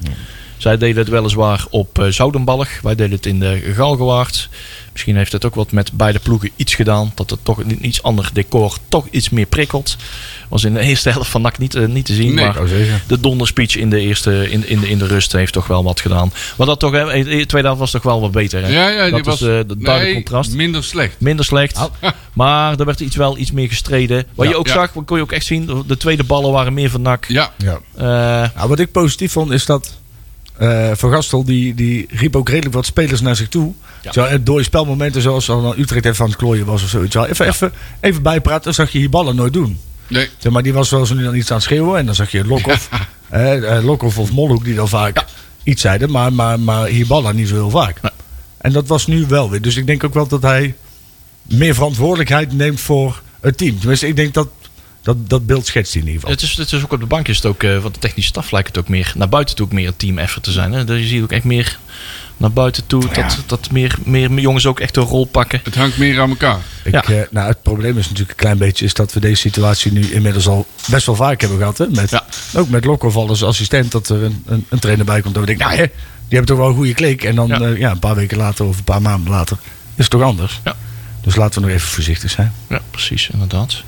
Zij deden het weliswaar op eh, Zoudenbalg. Wij deden het in de Galgenwaard. Misschien heeft het ook wat met beide ploegen iets gedaan. Dat het toch een iets ander decor toch iets meer prikkelt. Was in de eerste helft van NAC niet, eh, niet te zien. Nee. maar de donderspeech in de, eerste, in, in, de, in de rust heeft toch wel wat gedaan. Maar dat toch, de tweede helft was toch wel wat beter. Hè? Ja, ja, die dat was eh, het duidelijk nee, contrast. minder slecht. Minder slecht. Oh. Maar er werd iets, wel iets meer gestreden. Wat Ja, je ook ja. zag, kon je ook echt zien. de- De tweede ballen waren meer van NAC. Ja, Ja. Eh, Nou, wat ik positief vond is dat eh Van Gastel die, die riep ook redelijk wat spelers naar zich toe. Ja. Zo, door je spelmomenten zoals dan Utrecht even aan het klooien was of zoiets. Even, even, even bijpraten, dan zag je die ballen nooit doen. Nee. Zeg maar die was wel zo nu dan iets aan het schreeuwen. En dan zag je Lokhoff, eh, Lokhoff of Molhoek die dan vaak iets zeiden. Maar, maar, maar Hiballa niet zo heel vaak. En dat was nu wel weer. Dus ik denk ook wel dat hij meer verantwoordelijkheid neemt voor het team. Tenminste, ik denk dat dat, dat beeld schetst hij in ieder geval. Het is, het is ook op de bank is het ook, eh, want de technische staf lijkt het ook meer, naar buiten toe ook meer een team effort te zijn. Hè? Dus je ziet ook echt meer naar buiten toe, dat, dat meer, meer jongens ook echt een rol pakken. Het hangt meer aan elkaar. Ik, Ja. eh, nou, het probleem is natuurlijk een klein beetje is dat we deze situatie nu inmiddels al best wel vaak hebben gehad. Hè? Met, Ja. Ook met Lokhoff als assistent dat er een, een, een trainer bij komt. Dat we denken, nou hè, die hebben toch wel een goede klik. En dan Ja. ja, een paar weken later of een paar maanden later is het toch anders. Ja. Dus laten we nog even voorzichtig zijn. Ja, precies, inderdaad.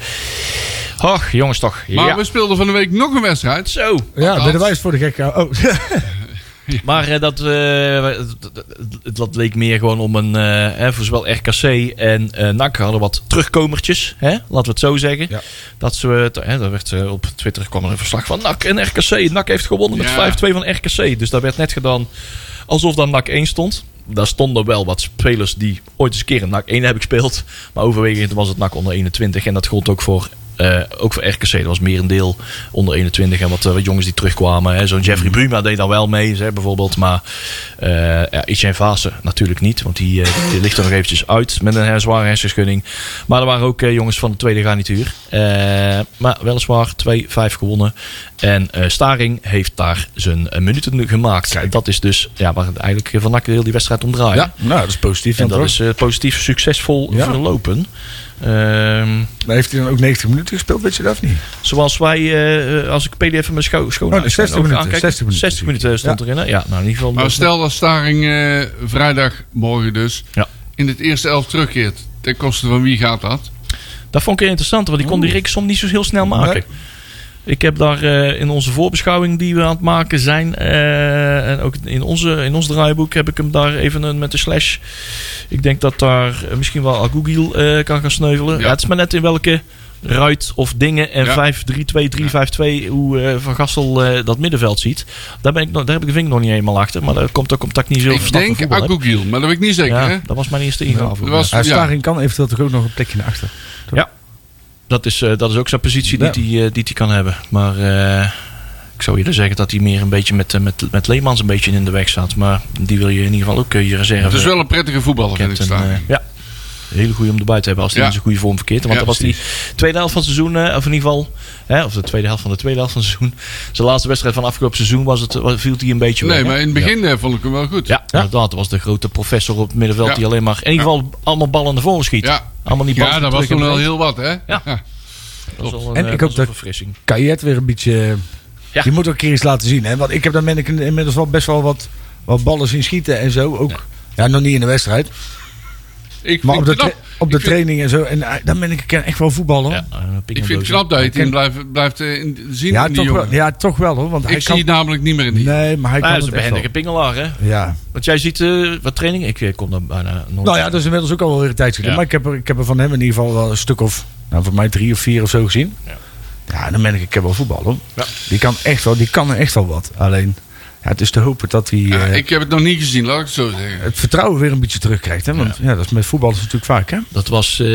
Och, jongens toch. Maar ja. we speelden van de week nog een wedstrijd. Zo. Ja, ben de wijs voor de gek. Oh, Maar eh, dat, eh, dat, dat leek meer gewoon om een, eh, hè, voor zowel RKC en eh NAC hadden wat terugkomertjes, hè? laten we het zo zeggen. Ja. Dat ze, hè, daar werd eh, op Twitter kwam er een verslag van NAC en RKC. NAC heeft gewonnen met Ja. 5-2 van RKC. Dus daar werd net gedaan alsof dan NAC 1 stond. Daar stonden wel wat spelers die ooit eens een keer in NAC 1 hebben gespeeld. Maar overwegend was het NAC onder 21. En dat gold ook voor, eh, ook voor RKC. Dat was meer een deel onder 21. En wat, eh, wat jongens die terugkwamen. Zo'n Jeffrey Bruma deed dan wel mee, hè, bijvoorbeeld. Maar eh ja, Etienne natuurlijk niet. Want die, die ligt er nog eventjes uit met een zware hersenschudding. Maar er waren ook jongens van de tweede garnituur. Maar weliswaar 2-5 gewonnen. En Staring heeft daar zijn minuten gemaakt. Dat is dus ja, waar het eigenlijk van heel die wedstrijd om draait. ja, nou, dat is positief. En dat toch? is positief succesvol Ja. verlopen. Ehm, Maar heeft hij dan ook 90 minuten gespeeld, weet je dat of niet? zoals wij, eh, eh, als ik PDF in mijn scho schoon Oh, nee, 60 minuten, 60 minuten. 60 minuten stond erin. Hè? Ja, nou in ieder geval. Maar stel dat Staring eh, vrijdag, morgen dus, Ja. in het eerste elf terugkeert. Ten koste van wie gaat dat? Dat vond ik heel interessant, want die kon die reeksom niet zo heel snel maken. Nee. Ik heb daar eh, in onze voorbeschouwing die we aan het maken zijn, eh, en ook in, onze, in ons draaiboek heb ik hem daar even een, met de slash. Ik denk dat daar misschien wel Agugil eh kan gaan sneuvelen. Ja. Ja, het is maar net in welke ruit of dingen en Ja. 5-3-2, 3-5-2, hoe eh, Van Gastel eh, dat middenveld ziet. Daar, ben ik nog, daar heb ik de vinger nog niet helemaal achter, maar dat komt ook omdat ik niet zo Ik denk. Agugil, maar dat weet ik niet zeker. Ja, hè? dat was mijn eerste was- Ja, Ja. Staring kan eventueel toch ook nog een plekje naar achter. Dat is, eh, dat is ook zijn positie Ja. die hij die die kan hebben. Maar eh, ik zou eerder zeggen dat hij meer een beetje met, eh, met, met Leemans een beetje in de weg staat. Maar die wil je in ieder geval ook eh, je reserve. Het is wel een prettige voetballer, vind ik eh, ja. Hele goede om erbij te hebben als hij Ja. in zijn goede vorm verkeert. Want Ja, dat was die tweede helft van het seizoen, eh, of in ieder geval, hè, of de tweede helft van de tweede helft van het seizoen. Zijn laatste wedstrijd van afgelopen seizoen was het, viel hij een beetje. Nee, maar in het begin eh, vond ik hem wel goed. Ja, inderdaad. Dat was de grote professor op het middenveld die alleen maar in ieder geval allemaal ballen naar voren schiet. Ja. Allemaal Ja, dat was toen en wel heel wat, hè? Ja. Dat was wel een, En eh, ik hoop dat- verfrissing. Kajet weer een beetje... Ja. Die moet ook een keer iets laten zien. Hè? Want ik heb ben ik inmiddels wel best wel wat, wat ballen zien schieten en zo. Ook, ja. nog niet in de wedstrijd. Ik Maar op vind de, het tra- knap. op de Ik vind- training en zo. En eh, dan ben ik ik ken echt wel voetballen. Ja, Ja, eh, Ik vind het knap dat je het in blijft, blijft eh, in- zien in die toch wel, ja, toch wel hoor. Want hij ik kan... zie het namelijk niet meer in die. Nee, maar hij Maar kan is een behendige pingelaar, hè? Ja. Want jij ziet eh, wat training. Ik kom daar bijna nooit. Nou ja, dat is inmiddels ook al weer een tijd geleden. Ja. Maar ik heb, er, ik heb er van hem in ieder geval wel een stuk of... Nou, voor mij drie of vier of zo gezien. Ja. Ja, dan ben ik... Ik heb wel voetballen. hoor. Ja. Die kan echt wel, die kan er echt wel wat. Alleen, ja, het is te hopen dat hij... Ja, eh, ik heb het nog niet gezien, laat ik het zo zeggen. het vertrouwen weer een beetje terugkrijgt. Hè? Want ja. dat is met voetballers natuurlijk vaak. Hè? Dat was eh,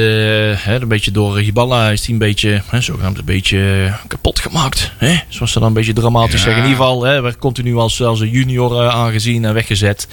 hè, een beetje door Hiballa is hij een beetje, hè, zogenaamd een beetje eh, kapot gemaakt. Hè? Zoals ze dan een beetje dramatisch Ja. zeggen. In ieder geval hè, werd continu als, als een junior eh, aangezien en weggezet.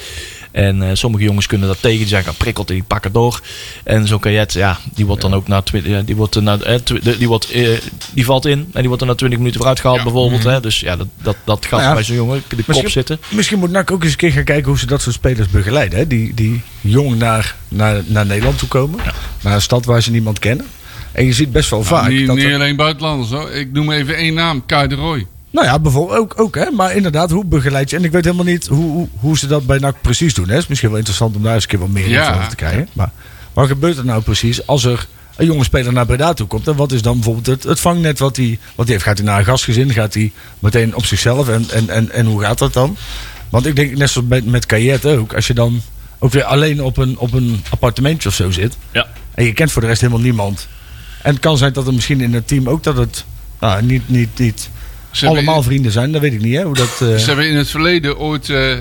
En eh, sommige jongens kunnen dat tegen. Die zijn geprikkeld en die pakken door. En zo'n kajet, ja, die wordt dan ook na die, wordt, na, eh, de- die, wordt, eh, die valt in. En die wordt er na 20 minuten vooruit gehaald Ja. bijvoorbeeld. Hè? Dus ja, dat, dat, dat gaat Nou ja. bij zo'n jongen de kop Misschien- zitten. Misschien moet NAC ook eens een keer gaan kijken hoe ze dat soort spelers begeleiden. Hè? Die, die jong naar, naar, naar Nederland toe komen. Naar een stad waar ze niemand kennen. En je ziet best wel vaak. Nou, niet, dat niet er- alleen buitenlanders hoor. Ik noem even één naam, Kai de Roy. Nou ja, bijvoorbeeld ook, ook hè. Maar inderdaad, hoe begeleid je... En ik weet helemaal niet hoe, hoe, hoe ze dat bij NAC precies doen. Hè. Het is misschien wel interessant om daar eens een keer wat meer Ja. over te krijgen. Maar wat gebeurt er nou precies als er een jonge speler naar Breda toe komt? En wat is dan bijvoorbeeld het, het vangnet wat hij, wat hij heeft? Gaat hij naar een gastgezin? Gaat hij meteen op zichzelf? En, en, en, en hoe gaat dat dan? Want ik denk, net zoals met, met ook. Als je dan ook weer alleen op een, op een appartementje of zo zit. Ja. En je kent voor de rest helemaal niemand. En het kan zijn dat er misschien in het team ook dat het... Nou, niet, niet, niet Ze hebben- allemaal vrienden zijn, dat weet ik niet. Hè? Hoe dat, eh, Ze hebben in het verleden ooit, eh,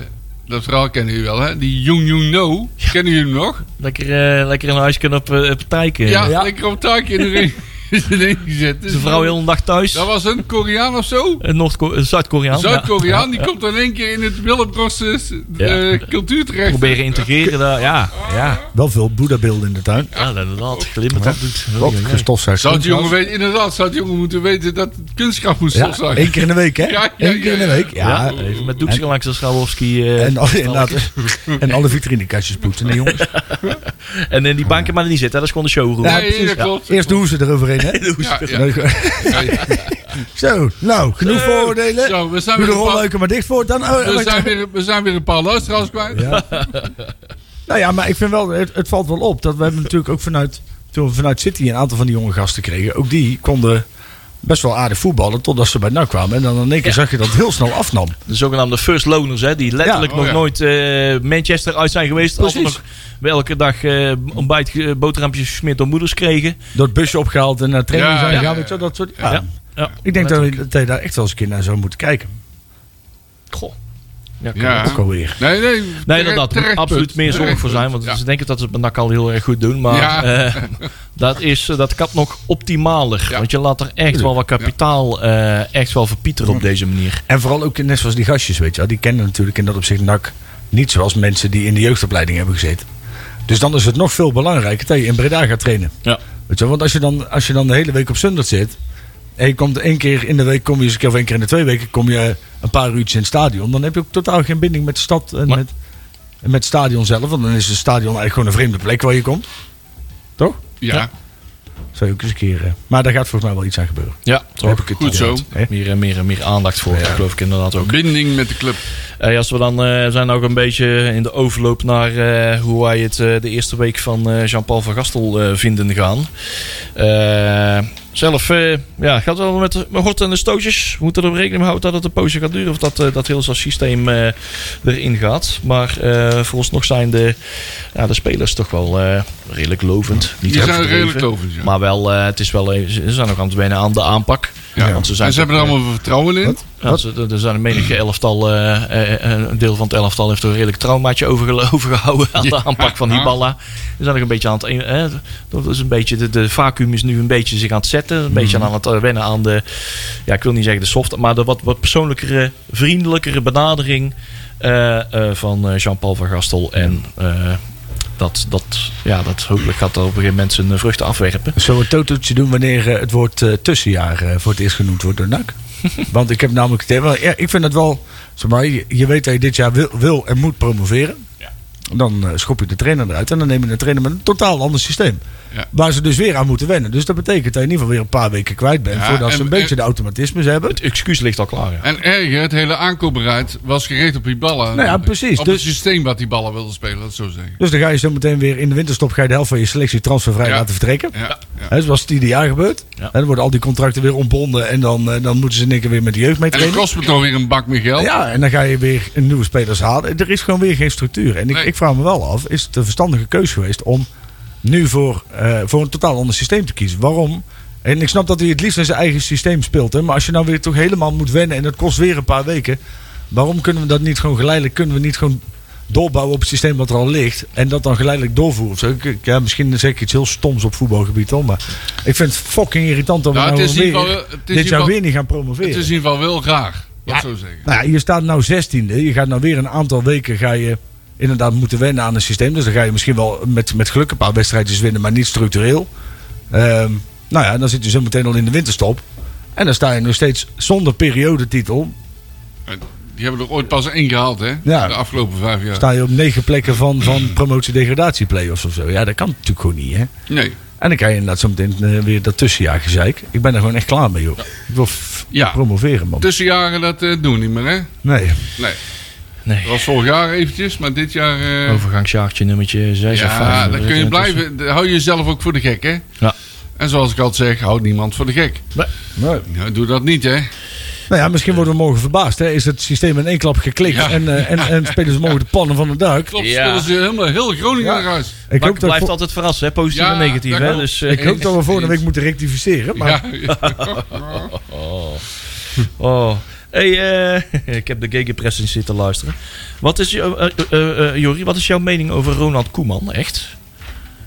dat verhaal kennen jullie wel hè, die Jung Jung No. Kennen jullie hem nog? Lekker, eh, lekker een huisje op, uh, op tijken. Ja, Ja. lekker op taakje in de ring. Zijn vrouw heel een dag thuis. Dat was een Koreaan of zo? Een Noord- een Zuid-Koreaan. ja. Zuid-Koreaan, die komt in één keer in het Willenbrosse Ja. cultuur terecht. Proberen integreren daar. Ja, ja. Wel veel boeddhabeelden in de tuin. Ja, inderdaad. Doet. Op gestofzuigd. Zou die jongen weten, inderdaad, zou die jongen moeten weten dat het kunstkracht moest Ja, stofzuigen. één keer in de week, hè? Ja, ja, Eén keer in de week. Ja. Ja, even met doekje langs de eh, En, alle, inderdaad, en alle vitrinekastjes poetsen, nee jongens. en in die banken maar er niet zitten. Dat is gewoon de showroom. Ja. Eerst doen ze eroverheen, hè? Ja, ja. Nee, gewoon- Zo, nou, genoeg vooroordelen. Zo, we zijn Doe weer een paar- rolluiken maar dicht voor. Dan, oh, We wacht. zijn, weer, we zijn weer een paar luisteraars kwijt. Ja. nou ja, maar ik vind wel, het, het valt wel op dat we hebben natuurlijk ook vanuit, toen we vanuit City een aantal van die jonge gasten kregen, ook die konden best wel aardig voetballen totdat ze bij NAC kwamen. En dan in één keer zag je dat het heel snel afnam. De zogenaamde first loners, hè, die letterlijk Ja, nog oh ja. nooit eh, Manchester uit zijn geweest. Precies. nog elke dag eh ontbijt, eh, boterhampjes gesmeerd door moeders kregen. Door het busje opgehaald en naar training Ja, zijn ja, gegaan. weet je dat soort, ja. Ja. Ja, Ik denk dat, dat je daar echt wel eens een keer naar zou moeten kijken. Goh. Ja, kan Ja. ook. Ook alweer. Nee, nee. Nee, terecht- inderdaad. Er moet absoluut meer zorg voor zijn. Want Ja. ze denken dat ze het NAC al heel erg goed doen. Maar Ja. eh, dat, is, eh, dat kan nog optimaler. Ja. Want je laat er echt wel wat kapitaal eh, echt wel verpieteren op deze manier. En vooral ook net zoals die gastjes, weet je wel. Die kennen natuurlijk in dat opzicht NAC niet zoals mensen die in de jeugdopleiding hebben gezeten. Dus dan is het nog veel belangrijker dat je in Breda gaat trainen. Ja. Weet je wel, want als je, dan, als je dan de hele week op Sundert zit. En je komt één keer in de week, kom je of één keer in de twee weken, kom je een paar uurtjes in het stadion. Dan heb je ook totaal geen binding met de stad en met, en met het stadion zelf. Want dan is het stadion eigenlijk gewoon een vreemde plek waar je komt. Toch? Ja, Zou je ook eens een keer. eh, maar daar gaat volgens mij wel iets aan gebeuren. Ja, Zo heb ik het Goed zo. Meer, en meer, en meer aandacht voor, Ja. geloof ik inderdaad ook. binding met de club. Eh, als we dan eh, zijn ook een beetje in de overloop naar eh, hoe wij het eh, de eerste week van eh, Jean-Paul van Gastel eh, vinden gaan. Eh, zelf uh, ja, gaat wel met, met hort en de stootjes. We moeten er rekening mee houden dat het een poosje gaat duren. Of dat, uh, dat heel zo'n systeem uh, erin gaat. Maar vooralsnog zijn de, ja, de spelers toch wel redelijk lovend. Niet Die zijn redelijk lovend, ja. Maar wel, het is wel, ze zijn nog aan het wennen aan de aanpak. Ja, want ze, zijn en ze hebben er allemaal vertrouwen in. Wat? ja, ze, er zijn een menige elftal, uh, een deel van het elftal heeft er een redelijk traumaatje over, overgehouden aan de aanpak van Hiballa. Ze zijn nog een beetje aan het, eh, dat is een beetje, de, de vacuüm is nu een beetje zich aan het zetten. Een beetje aan het wennen aan de, ja ik wil niet zeggen de soft, maar de wat, wat persoonlijkere, vriendelijkere benadering uh, uh, van Jean-Paul van Gastel. En dat, dat, ja, dat hopelijk gaat er op een gegeven moment zijn vruchten afwerpen. Zullen we een totootje doen wanneer uh, het woord uh, tussenjaar uh, voor het eerst genoemd wordt door NAC? Want ik heb namelijk ja, ik vind het wel, zeg maar, je, je weet dat je dit jaar wil, wil en moet promoveren. Ja. Dan uh, schop je de trainer eruit en dan neem je een trainer met een totaal ander systeem. Ja. Waar ze dus weer aan moeten wennen. Dus dat betekent dat je in ieder geval weer een paar weken kwijt bent. Ja, voordat en- ze een beetje en- de automatismes hebben. Het excuus ligt al klaar. Ja. En erger, het hele aankoopbeleid was gericht op die ballen. Nou ja, precies. Op Dus- het systeem wat die ballen wilden spelen, dat zo zeggen. Dus dan ga je zo meteen weer in de winterstop ga je de helft van je selectie transfervrij Ja. laten vertrekken. Ja, zoals het ieder jaar gebeurt. Dan worden al die contracten weer ontbonden. En dan, eh, dan moeten ze in één keer weer met de jeugd mee En dat trainen. kost me toch weer een bak meer geld. Ja, en dan ga je weer een nieuwe spelers halen. Er is gewoon weer geen structuur. En ik, Nee. ik vraag me wel af, is het een verstandige keuze geweest om nu voor, eh, voor een totaal ander systeem te kiezen? Waarom? En ik snap dat hij het liefst in zijn eigen systeem speelt. Hè? Maar als je nou weer toch helemaal moet wennen en dat kost weer een paar weken. Waarom kunnen we dat niet gewoon geleidelijk, kunnen we niet gewoon doorbouwen op het systeem wat er al ligt. En dat dan geleidelijk doorvoeren. Ik- ik- Ja, misschien zeg ik iets heel stoms op voetbalgebied hoor. Maar ik vind het fucking irritant dat we Nou, nou, weer, dit jaar weer niet gaan promoveren. Het is in ieder geval wel graag. Ja. zo zeggen. Nou ja, je staat nou 16e. Je gaat nou weer een aantal weken ga je inderdaad moeten wennen aan een systeem. Dus dan ga je misschien wel met, met geluk een paar wedstrijdjes winnen, maar niet structureel. Ehm, nou ja, dan zit je zo meteen al in de winterstop. En dan sta je nog steeds zonder periodetitel. Die hebben er ooit pas één gehaald, hè? Ja. De afgelopen vijf jaar. Sta je op negen plekken van, van promotie-degradatie-playoffs of zo. Ja, dat kan natuurlijk gewoon niet, hè. Nee. En dan krijg je inderdaad zo meteen eh, weer dat tussenjaar gezeik. Ik ben er gewoon echt klaar mee, joh. Ik wil Ja. promoveren, man. Tussenjaren, dat eh, doen we niet meer, hè? Nee. Nee. Nee. Dat was vorig jaar eventjes, maar dit jaar... eh, Overgangsjaartje nummertje 6 of 5. ja, dan kun je blijven. Dan Hou je jezelf ook voor de gek, hè? Ja. En zoals ik altijd zeg, houd niemand voor de gek. Nee. Ja, doe dat niet, hè? Nou ja, misschien worden we morgen verbaasd. Hè? Is het systeem in één klap geklikt Ja. en, eh, en, en spelen ze morgen de pannen van de duik? Klopt, Ja. spelen ze helemaal heel Groningen Ja. eruit. Ik Maar hoop, dat blijft altijd verrassen, hè? positief Ja, en negatief. Hè? Dus, eh, ik hoop dat we volgende week moeten rectificeren. Maar Ja, oh. Hey, eh, ik heb de Gegenpress in zitten luisteren. Wat is, Jori, wat is jouw mening over Ronald Koeman? Echt?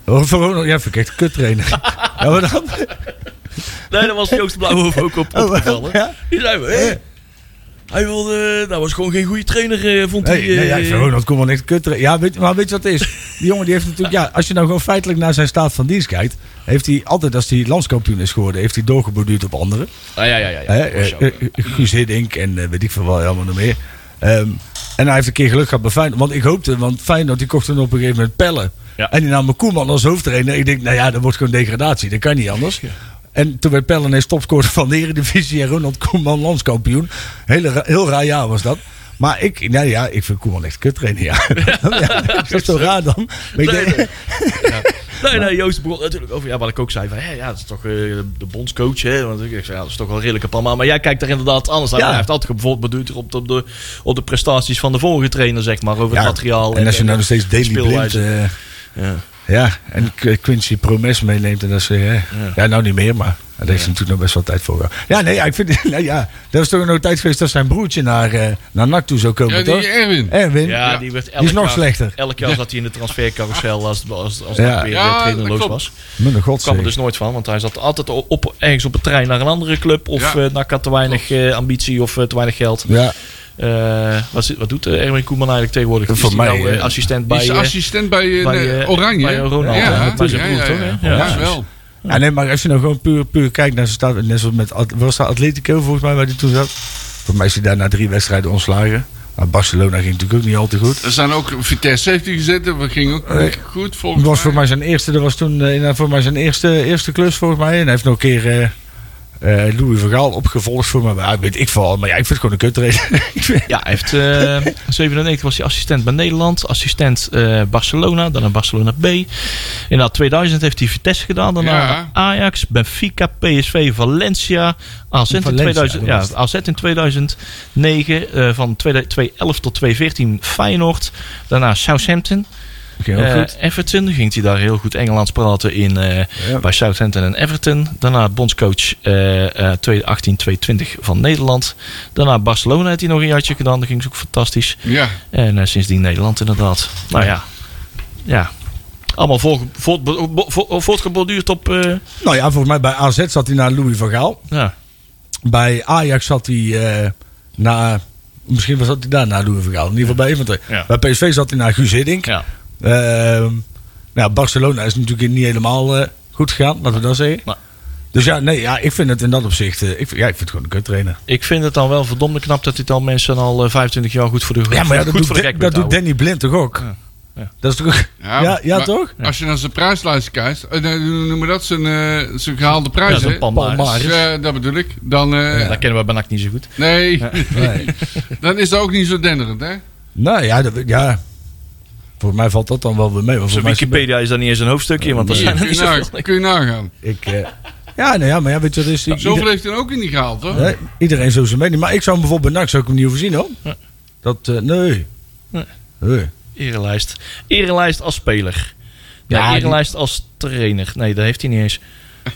Oh, voor Ronald, ja, vind ik echt kut trainer. ja, maar dan? Nee, dat was Joost Blauwhof ook op opgevallen. ja? Die zei, hé, hij wilde, dat was gewoon geen goede trainer, eh, vond hij. Nee, nee, ja, ik vind Ronald Koeman echt kut. Ja, weet, maar weet je wat het is? Die jongen die heeft natuurlijk, ja, als je nou gewoon feitelijk naar zijn staat van dienst kijkt, heeft hij altijd als hij landskampioen is geworden, heeft hij doorgeborduurd op anderen. Ah, ja, ja, ja. ja. Dat eh, eh, Guus Hiddink en weet ik veel wat allemaal nog meer. Ehm, en hij heeft een keer geluk gehad bij Feyenoord. Want ik hoopte, want Feyenoord die kocht toen op een gegeven moment pellen. Ja. En die nam Koeman als hoofdtrainer. Ik denk, nou ja, dat wordt gewoon degradatie. Dat kan niet anders. En toen werd Pellen ineens topscorer van de Eredivisie en Ronald Koeman landskampioen. Hele, heel raar jaar was dat. Maar ik, nou ja, ik vind Koeman echt kut trainer. Ja. ja, dat is zo raar dan. Maar Nee, nee. Joost begon natuurlijk over ja, wat ik ook zei. Van, hé, ja, dat is toch eh, de bondscoach. Hè? Want ik zei, ja, dat is toch wel redelijk een palma. Maar jij kijkt er inderdaad anders naar. Ja. Hij heeft altijd bijvoorbeeld beduurd op, op, de, op de prestaties van de vorige trainer, zeg maar. Over het materiaal. En als je nou nog steeds de Daily Blind... eh, ja. Ja, en Qu- Quincy Promes meeneemt en dat ze, hè. ja. nou niet meer, maar daar heeft ze natuurlijk nog best wel tijd voor. Ja, nee, ja, ik vind, nou ja, dat was toch nog een tijd geweest dat zijn broertje naar, eh naar NAC toe zou komen, Ja, toch? die Erwin. Erwin, Ja, Ja. die werd elk die is nog jaar, slechter. Elk jaar zat hij in de transfercarousel als, als, als Ja. dat weer Ja, ja, trainerloos was. Mijn kwam er dus nooit van, want hij zat altijd op, op- ergens op het trein naar een andere club. Of Ja. eh NAC had te weinig eh, ambitie of te weinig geld. Ja, Eh, wat, zit- wat doet eh, Erwin Koeman eigenlijk tegenwoordig? Is Voor mij, nou, eh, eh, assistent Die bij... is eh, assistent bij, eh, bij, Oranje. bij Ronaldo, ja, hè? Bij zijn ja, broer, ja, toch, ja. Ja. Ja, wel. ja, nee, maar als je nou gewoon puur, puur kijkt naar zijn staat, net zoals met, was dat Atletico volgens mij, waar hij toen zat. Voor mij is hij daar na drie wedstrijden ontslagen. Maar Barcelona ging natuurlijk ook niet al te goed. Er zijn ook Vitesse heeft hij gezeten. Dat ging ook Nee. niet goed volgens Dat was voor mij. mij zijn eerste, dat was toen inderdaad voor mij zijn eerste, eerste klus volgens mij. En hij heeft nog een keer eh, eh, Louis van Gaal opgevolgd voor me. Maar weet ik veel. Maar ja, ik vind het gewoon een kutrace. Ja, hij heeft eh, in 97 was hij assistent bij Nederland, assistent eh, Barcelona, daarna Barcelona B. In 2000 heeft hij Vitesse gedaan, daarna Ja. Ajax, Benfica, PSV, Valencia, AZ in, Valencia, 2000, dat ja. AZ in 2009, eh, van 2011 tot 2014 Feyenoord, daarna Southampton, Ook eh, goed. Everton, ging hij daar heel goed Engelands praten in, eh, Ja. bij Southampton en Everton. Daarna bondscoach eh eh 2018-2020 van Nederland. Daarna Barcelona heeft hij nog een jaartje gedaan. Dat ging ook fantastisch. Ja, En sindsdien Nederland inderdaad. Nou ja, ja. Allemaal voort, voort, voort, voortgeborduurd op... Nou ja, volgens mij bij AZ zat hij naar Louis van Gaal. ja. Bij Ajax zat hij eh naar... Misschien was dat hij daar naar Louis van Gaal. In ieder geval bij Everton. Ja. Bij PSV zat hij naar Guus Hiddink. Ja. Ehm, nou, Barcelona is natuurlijk niet helemaal eh, goed gegaan, laten we dat zeggen. Maar- Dus ja, nee, ja, ik vind het in dat opzicht... eh, ik, ja, ik vind het gewoon een kuttrainer. Ik vind het dan wel verdomde knap dat dit al mensen al eh, 25 jaar goed voor de Ja, maar ja, dat, goed doet, de dat doet. Danny Blind toch ook? Ja. Ja. Dat is toch ook... Ja, ja, toch? Als je naar zijn prijslijst kijkt, eh, noemen we dat? Zijn, eh, zijn gehaalde Ja, prijzen. Palmares. Ja, dat bedoel ik. Dan, eh, Dat kennen we bij NAC niet zo goed. nee, Nee. dan is dat ook niet zo denderend, hè? nou ja, dat, ja, volgens mij valt dat dan wel weer mee. Wikipedia is dan niet eens een hoofdstukje, want Hier, zijn er kun, niet zoveel. kun je nagaan. Ik, eh, ja, nou ja, maar ja, weet je wat is? Zoveel Ieder- heeft hij ook in die gehaald, hoor. hè, iedereen zo zijn mening. Maar ik zou hem bijvoorbeeld bij NAC zou ik hem niet overzien hoor. Ja. Dat, eh, nee. Nee. Nee. Erelijst. Erelijst als speler. Ja, die- als trainer. Nee, dat heeft hij niet eens.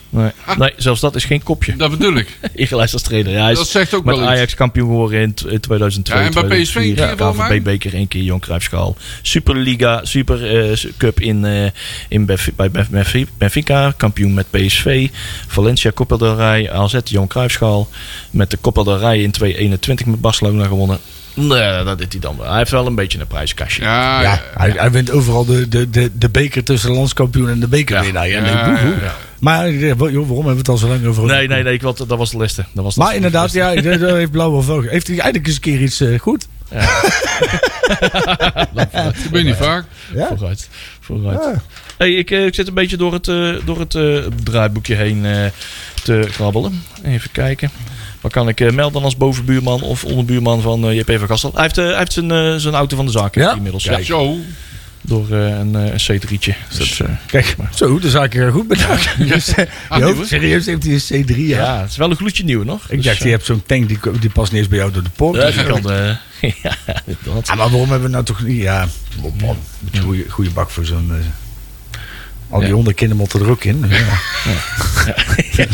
Nee, nee zelfs dat is geen kopje. Dat bedoel ik. Erelijst als trainer. Ja, hij is Dat zegt ook met wel iets. Ajax kampioen geworden in t- in 2002. Ja, en bij PSV een 2004. keer. KVB beker één keer, Jon Cruijffschaal. Superliga, Super eh, Cup in, eh, in Benf- bij Benf- Benf- Benfica. Kampioen met PSV. Valencia, Copa del Rey, AZ, Jon Cruijffschaal. Met de Copa del Rey in 2021 met Barcelona gewonnen. Nee, dat deed hij dan wel. Hij heeft wel een beetje een prijskastje. Ja, ja, ja, hij, hij wint overal de, de, de, de beker tussen de landskampioen en de bekerwinnaar. Ja, ja, ja. Maar eh, joh, waarom hebben we het al zo lang over? Nee, nee, nee, ik, dat was de liste. Dat was de Maar inderdaad, ja, dat heeft Blauw wel veel. Heeft hij eindelijk eens een keer iets eh, goed? dat ben je niet vaak. Ja. Vooruit. Vooruit. Ja. Hey, ik, eh, ik zit een beetje door het, eh, door het eh, draaiboekje heen eh, te krabbelen. Even kijken. Wat kan ik melden als bovenbuurman of onderbuurman van JP van Gastel? Hij heeft, eh, hij heeft zijn, eh, zijn auto van de zaak Ja? inmiddels. Ja, Zo. Door eh, een, eh, een C3'tje. Dus, eh, Kijk, zo, de zaken gaan goed bedankt. Dus, Ah, serieus heeft hij een C3, ja. ja, het is wel een gloedje nieuw nog. Ik Dus, dacht, je hebt zo'n tank, die, die past niet eens bij jou door de poort. ja, die kan, eh, ja. Ah, maar waarom hebben we nou toch niet... Ja, goede bak voor zo'n... al die Ja. honderd kinderen moeten er ook in. Ja.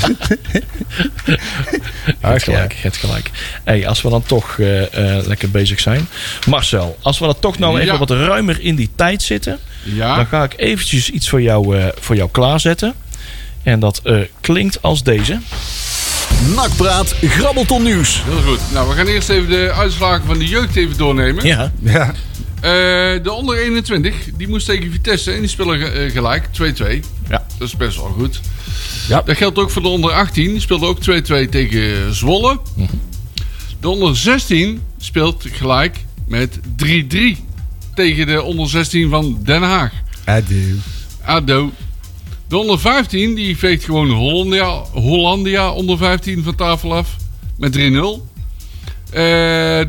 Hebt gelijk, je hebt gelijk. Hey, als we dan toch eh, eh, lekker bezig zijn. Marcel, als we dan toch nou even Ja. wat ruimer in die tijd zitten. Ja. Dan ga ik eventjes iets voor jou, eh, voor jou klaarzetten. En dat eh, klinkt als deze. Nakpraat, grabbelton nieuws. Heel goed. Nou, we gaan eerst even de uitslagen van de jeugd even doornemen. Ja. Ja. Eh, de onder 21, die moest tegen Vitesse en die spelen eh, gelijk 2-2. Ja. Dat is best wel goed. Ja. Dat geldt ook voor de onder 18. Die speelde ook 2-2 tegen Zwolle. De onder 16 speelt gelijk met 3-3 tegen de onder 16 van Den Haag. Adieu. ADO. De onder 15 die veegt gewoon Hollandia, Hollandia onder 15 van tafel af met 3-0. Eh,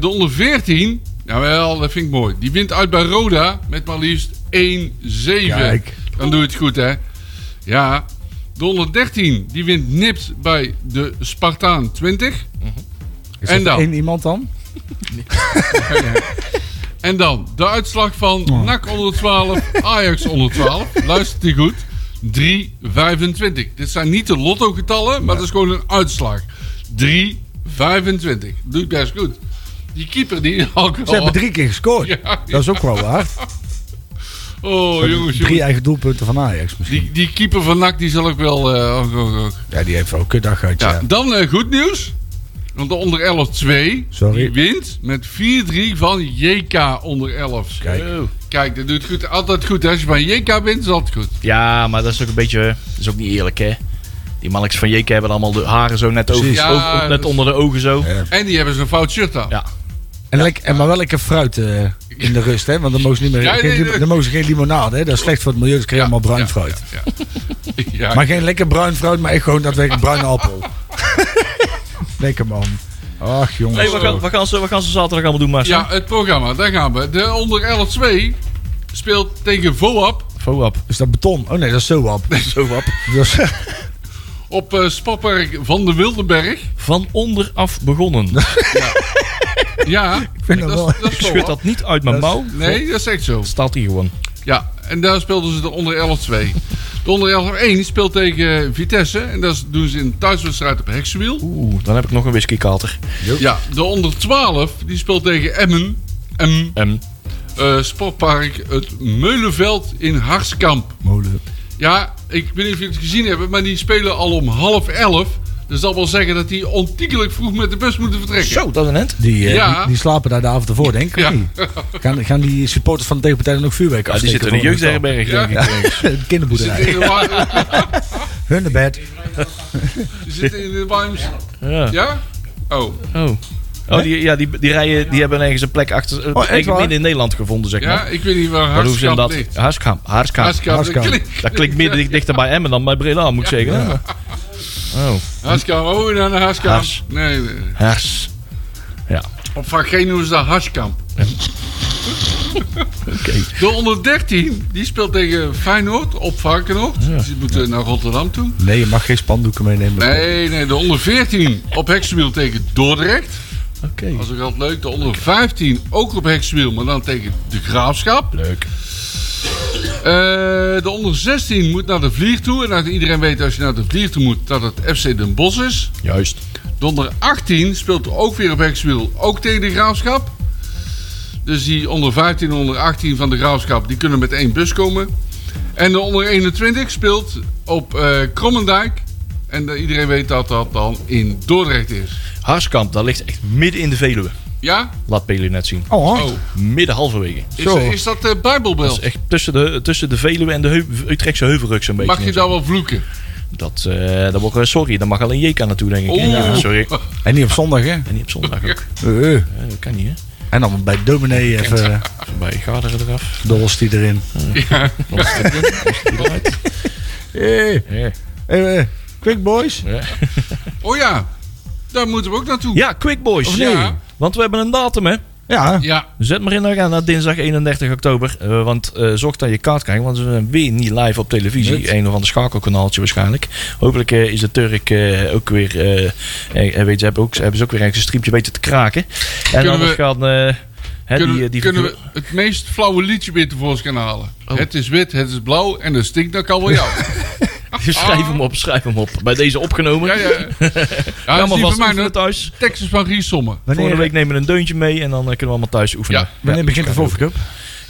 de onder 14, nou wel, dat vind ik mooi. Die wint uit bij Roda met maar liefst 1-7. Kijk. Dan doe je het goed, hè? Ja. De onder 13 die wint nipt bij de Spartaan 20. Is En dat dan? één iemand dan? En dan de uitslag van NAC onder 12, Ajax onder 12. Luistert die goed. 3,25. Dit zijn niet de lotto-getallen, maar dat is gewoon een uitslag. 3,25. Doet best goed. Die keeper die al... Ze hebben drie keer gescoord. Ja, ja. Dat is ook wel waar. Oh, jongens, Drie jongens. eigen doelpunten van Ajax misschien. Die, die keeper van NAC die zal ik wel... eh, ook- ook- ook. Ja, die heeft wel een kutdag gehad, Ja, ja. dan eh, goed nieuws. Want de onder 11 2 Sorry. die wint met 4-3 van JK onder 11. Kijk. Oh. Kijk, dat doet goed, altijd goed. hè. Als je van JK wint, is het altijd goed. Ja, maar dat is ook een beetje... Dat is ook niet eerlijk, hè? Die mannetjes van JK hebben allemaal de haren zo net, over. Ja, over- net dat- onder de ogen zo. Ja. En die hebben zo'n fout shirt aan. Ja. En, lek- en maar wel lekker fruit eh, in de rust, hè? Want dan mogen ze, niet meer, Ja, nee, geen, nee. dan mogen ze geen limonade, hè? Dat is slecht voor het milieu, dus krijg je allemaal bruin ja, fruit. Ja, ja. Ja. Maar geen lekker bruin fruit, maar echt gewoon daadwerkelijk bruine appel. lekker man. Ach jongens. Hey, wat, gaan, wat, gaan ze, wat gaan ze zaterdag allemaal doen, Marcel? Ja, het programma, daar gaan we. De onder 11 2 speelt tegen VOAP Voap. Is dat beton? Oh nee, dat is. Dat is- op eh Spapperk van de Wildenberg. Van onderaf begonnen. Ja, vind dat dat, wel- dat Ik schud dat niet uit mijn Dat is- mouw. Nee, dat is echt zo. Staat hier gewoon. Ja, en daar speelden ze de onder 11 2. De onder 11 1 speelt tegen Vitesse. En dat doen ze in een thuiswedstrijd op Heksenwiel. Oeh, dan heb ik nog een whiskykater. Ja, de onder 12 die speelt tegen Emmen. M, En eh, Sportpark het Meulenveld in Harskamp. Molen. Ja, ik weet niet of jullie het gezien hebben, maar die spelen al om half elf. Dus dat wil zeggen dat die ontiegelijk vroeg met de bus moeten vertrekken. zo, dat is een end. Die, eh, Ja. die, die slapen daar de avond ervoor, denk ik. Ja. Gaan, gaan die supporters van de tegenpartij dan ook vuurwerk Ja, die zitten in de jeugdherberg, Ja. denk ik. kinderboerderij. bed. die zitten in de Wimes. Ja. Ja? Oh. Oh. Oh, die, ja, die, die rijen die hebben ergens een plek achter. waar? midden in Nederland gevonden, zeg Ja, maar. ik weet niet waar Maar hoe ze Harskamp dat? Harskamp. Harskamp. Dat klinkt- Dat klinkt meer dicht- dichter bij Emmen dan bij Breda, moet ik zeggen. Oh, Harskamp, oh, naar de Harskamp. Hars. Nee, nee. hers. Ja, op Van ze dat Harskamp. oké. De onder 13, die speelt tegen Feyenoord op Varkenoord. Dus die moeten naar Rotterdam toe. Nee, je mag geen spandoeken meenemen. Nee, nee, de onder 14 op Heksenwiel tegen Dordrecht. Oké. Dat is ook altijd leuk. De onder 15 ook op Heksenwiel, maar dan tegen de Graafschap. Leuk. Eh, de onder 16 moet naar de Vlier toe. En dat iedereen weet als je naar de Vlier toe moet dat het FC Den Bosch is. Juist. De onder 18 speelt ook weer op Hexwiel, ook tegen de Graafschap. Dus die onder 15 en onder 18 van de Graafschap, die kunnen met één bus komen. En de onder 21 speelt op eh Krommendijk. En eh, iedereen weet dat dat dan in Dordrecht is. Harskamp, dat ligt echt midden in de Veluwe. Ja? Laat Peli net zien. Oh, Oh, Midden halverwege. is, Zo. is dat de Bijbelbel? Dat is echt tussen de, tussen de Veluwe en de Heu- Utrechtse Heuvelrug zo'n beetje. Mag je daar wel vloeken? Dat, eh dat wordt, eh, sorry, daar mag alleen JK naartoe, denk ik. Ja, sorry. En niet op zondag, hè? En niet op zondag ook. Eh, eh. Ja, dat kan niet, hè? En dan bij dominee even Even bij Garderen eraf. dobbels die erin. Ja. Is het erin, eruit. Hey, hey, eh, quick boys. Ja. Oh ja, daar moeten we ook naartoe. Ja, Quick Boys. Of nee? Ja. Want we hebben een datum, hè? Ja, Ja, Zet maar in de agenda, dinsdag 31 oktober. Eh, want eh, zorg dat je kaart krijgt, want we zijn weer niet live op televisie. Net. Een of ander schakelkanaaltje waarschijnlijk. Hopelijk eh, is de Turk eh, ook weer... weet je, hebben, ook, hebben ze ook weer ergens een striepje weten te kraken. En Kunnen anders we- gaan... eh, hè, kunnen, die, we- die kunnen we het meest flauwe liedje weer tevoorschijn halen? Oh. Het is wit, het is blauw en het stinkt naar kabeljauw. schrijf hem op, schrijf hem op. Bij deze opgenomen. Ja, ja. Allemaal vast voor mij, thuis. Van Ries Sommer. Volgende wanneer, week nemen we een deuntje mee en dan eh, kunnen we allemaal thuis oefenen. Ja. wanneer begint de kan Volvo Cup?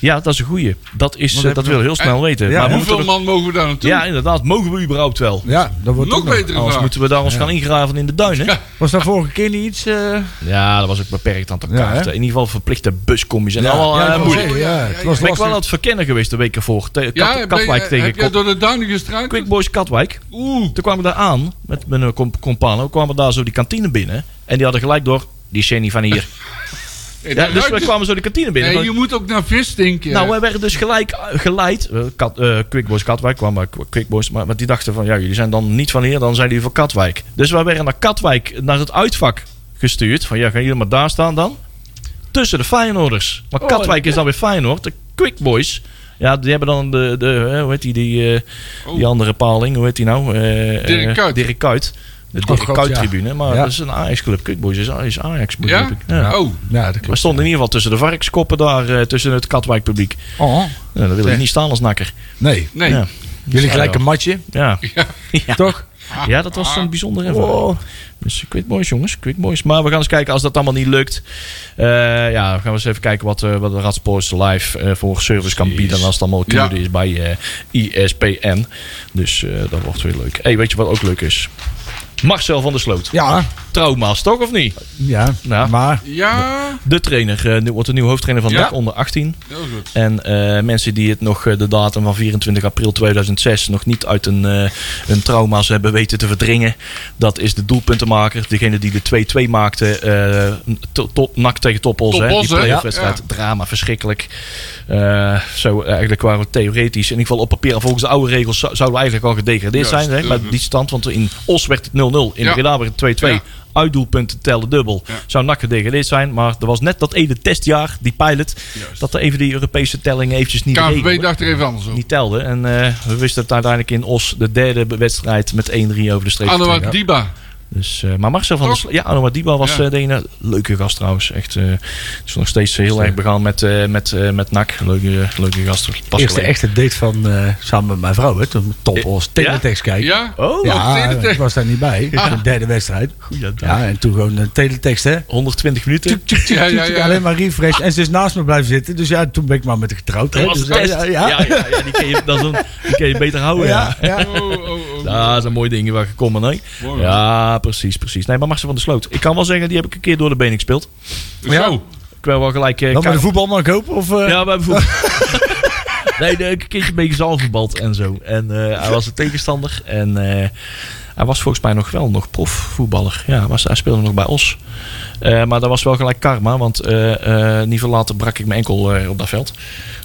Ja, dat is een goeie. Dat, is, eh, dat wil nog? heel snel En- weten. Ja, maar we Hoeveel er- man mogen we daar naartoe? ja, inderdaad. Mogen we überhaupt wel? Ja, dat wordt Nog betere Anders vraag. moeten we daar ons gaan ingraven in de duinen. Ja, Was daar vorige keer niet iets... eh, dat was ook beperkt aantal Ja, kaarten. In ieder geval verplichte buscommies. En ja, allemaal ja, eh, ik wou moeilijk. ja, Ja, het ja, was Ben ik wel aan het verkennen geweest de weken ervoor. Te- Kat- Ja, ben Katwijk tegen heb jij door de duinen gestruikeld? Quick Boys Katwijk. Oeh. Toen kwamen we daar aan met mijn comp compano. kwamen we daar zo die kantine binnen. En die hadden gelijk door. Die niet van hier. Ja, dat dus we kwamen zo de kantine binnen. Nee, je moet ook naar vis denken. Nou, wij werden dus gelijk eh, geleid. eh, Kat, eh, Quick Boys Katwijk kwamen Qu- Quick Boys, maar, maar die dachten van ja, jullie zijn dan niet van hier, dan zijn jullie van Katwijk. Dus wij werden naar Katwijk, naar het uitvak gestuurd. Van ja, gaan jullie maar daar staan dan? Tussen de Feyenoorders. Maar Oh, Katwijk is dan weer Feyenoord. De Quick Boys, ja, die hebben dan de, de eh, hoe heet die, die, eh, Oh. die andere paling, hoe heet die nou? Eh, Dirk eh, Kuyt. Dirk Kuyt. De Oh, Dirk God, Kuyt ja. tribune, maar Ja. dat is een Ajax-club. Quick Boys is, is Ajax, ja? ik. Ja. Oh. Ja, dat We stonden in ieder geval tussen de varkenskoppen daar, eh, tussen het Katwijk publiek. Oh, Ja, dan wil ik niet staan als nakker. nee. Nee. Ja. Jullie gelijk een matje, Ja. Ja. Ja. toch? ja, dat was een bijzondere ervaring. Oh. Dus Quick Boys, jongens. Quick Boys. Maar we gaan eens kijken als dat allemaal niet lukt. eh, ja, dan gaan we eens even kijken wat, eh, wat de Radsports Live eh, voor service kan bieden. En als het allemaal Ja. is bij eh ISPN. Dus eh, dat wordt weer leuk. hey, weet je wat ook leuk is? Marcel van der Sloot. Ja, Trauma's, toch of niet? ja. Ja. Maar Ja. De trainer eh, nu wordt de nieuwe hoofdtrainer van Ja. NAC onder 18. Heel goed. En eh, mensen die het nog, eh, de datum van 24 april 2006, nog niet uit een, eh hun trauma's hebben weten te verdringen. Dat is de doelpuntenmaker. Degene die de 2-2 maakte. eh to- top, NAC tegen hè. Topos, Die playoff-wedstrijd. Ja. Drama, verschrikkelijk. Eh, zo, eigenlijk waren we theoretisch, in ieder geval op papier, volgens de oude regels, zou- zouden we eigenlijk al gedegradeerd Juist, zijn. Hè, goed. die stand. Want in Os werd het 0-0. In. Breda werd het 2-2. Ja. Uitdoelpunten tellen dubbel. Zou NAC gedegradeerd zijn. Maar er was net dat ene testjaar, die pilot, Juist. dat er even die Europese telling eventjes niet regelde, dacht er even anders niet telde. En eh, we wisten het uiteindelijk in Os de derde wedstrijd met 1-3 over de streep. Anouar Diba. Dus, eh, maar Marcel van der Toch? Sla- Ja, Anouar Diba was Ja. eh, de ene. Leuke gast trouwens. Echt, eh, is nog steeds heel erg begaan met, eh met, eh, met NAC. Leuke, leuke gast. Pas eerste echte date van eh, samen met mijn vrouw, hè? Toen top als teletext kijken. Ja? Oh, Ja, teletext. ik was daar niet bij. De derde wedstrijd. Ja, en toen gewoon een teletext, hè? 120 minuten. Ja, ja, ja. Alleen maar refresh. En ze is naast me blijven zitten. Dus ja, toen ben ik maar met haar getrouwd. Hè? Dat was Dus, de ja, Ja, ja, ja, ja, die, kun je, dat is een, die kun je beter houden. Ja, ja, ja. Oh, oh, oh. Dat zijn mooie dingen waar gekomen. Mooi, Ja, precies, precies. Nee, maar Marcel van der Sloot. Ik kan wel zeggen, die heb ik een keer door de benen gespeeld. Zo. Ik wil wel gelijk... eh, Dan met de voetbalman kopen? Of, eh? Ja, we hebben voetbal. nee, nee, ik heb een keertje een beetje zaalvoetbald en zo. En eh, hij was een tegenstander. En eh, hij was volgens mij nog wel nog profvoetballer. Ja, was, hij speelde nog bij Os. Eh, maar dat was wel gelijk karma. Want eh, eh, niet veel later brak ik mijn enkel eh, op dat veld.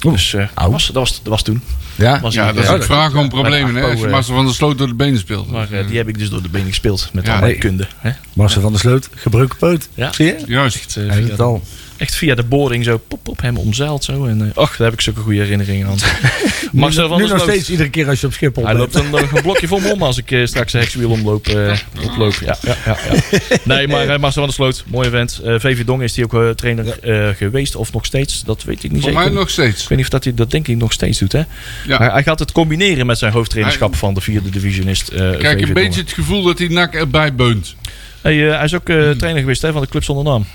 Dus eh, dat, was, dat, was, dat was toen. ja. Was Ja, dat is ook vraag om problemen, hè? Als je Marcel van der Sloot door de benen speelt. Maar die heb ik dus door de benen gespeeld. Met Ja. al mijn Hey. kunde. Hè? Marcel van der Sloot, gebroken poot. Ja. Zie je? Juist. Echt, al. Echt via de boring zo pop, pop, hem omzeild zo. En eh, ach, daar heb ik zulke goede herinneringen aan. Marcel van nu der nog steeds iedere keer als je op Schiphol Hij bent. loopt dan nog een blokje voor me om als ik eh, straks een hekswiel omloop. eh, oploop. Ja, ja, ja, ja. Nee, maar uh, Marcel van der Sloot, mooi event. Eh VV Dong is die ook eh, trainer eh, geweest of nog steeds. Dat weet ik niet Voor zeker. mij nog steeds. Ik weet niet of dat hij dat denk ik nog steeds doet. Hè? Ja. Hij, hij gaat het combineren met zijn hoofdtrainerschap van de vierde divisionist. eh Ik krijg VV een beetje het gevoel dat hij nak erbij beunt. Hey, eh, hij is ook eh, trainer geweest hè, van de club zonder naam.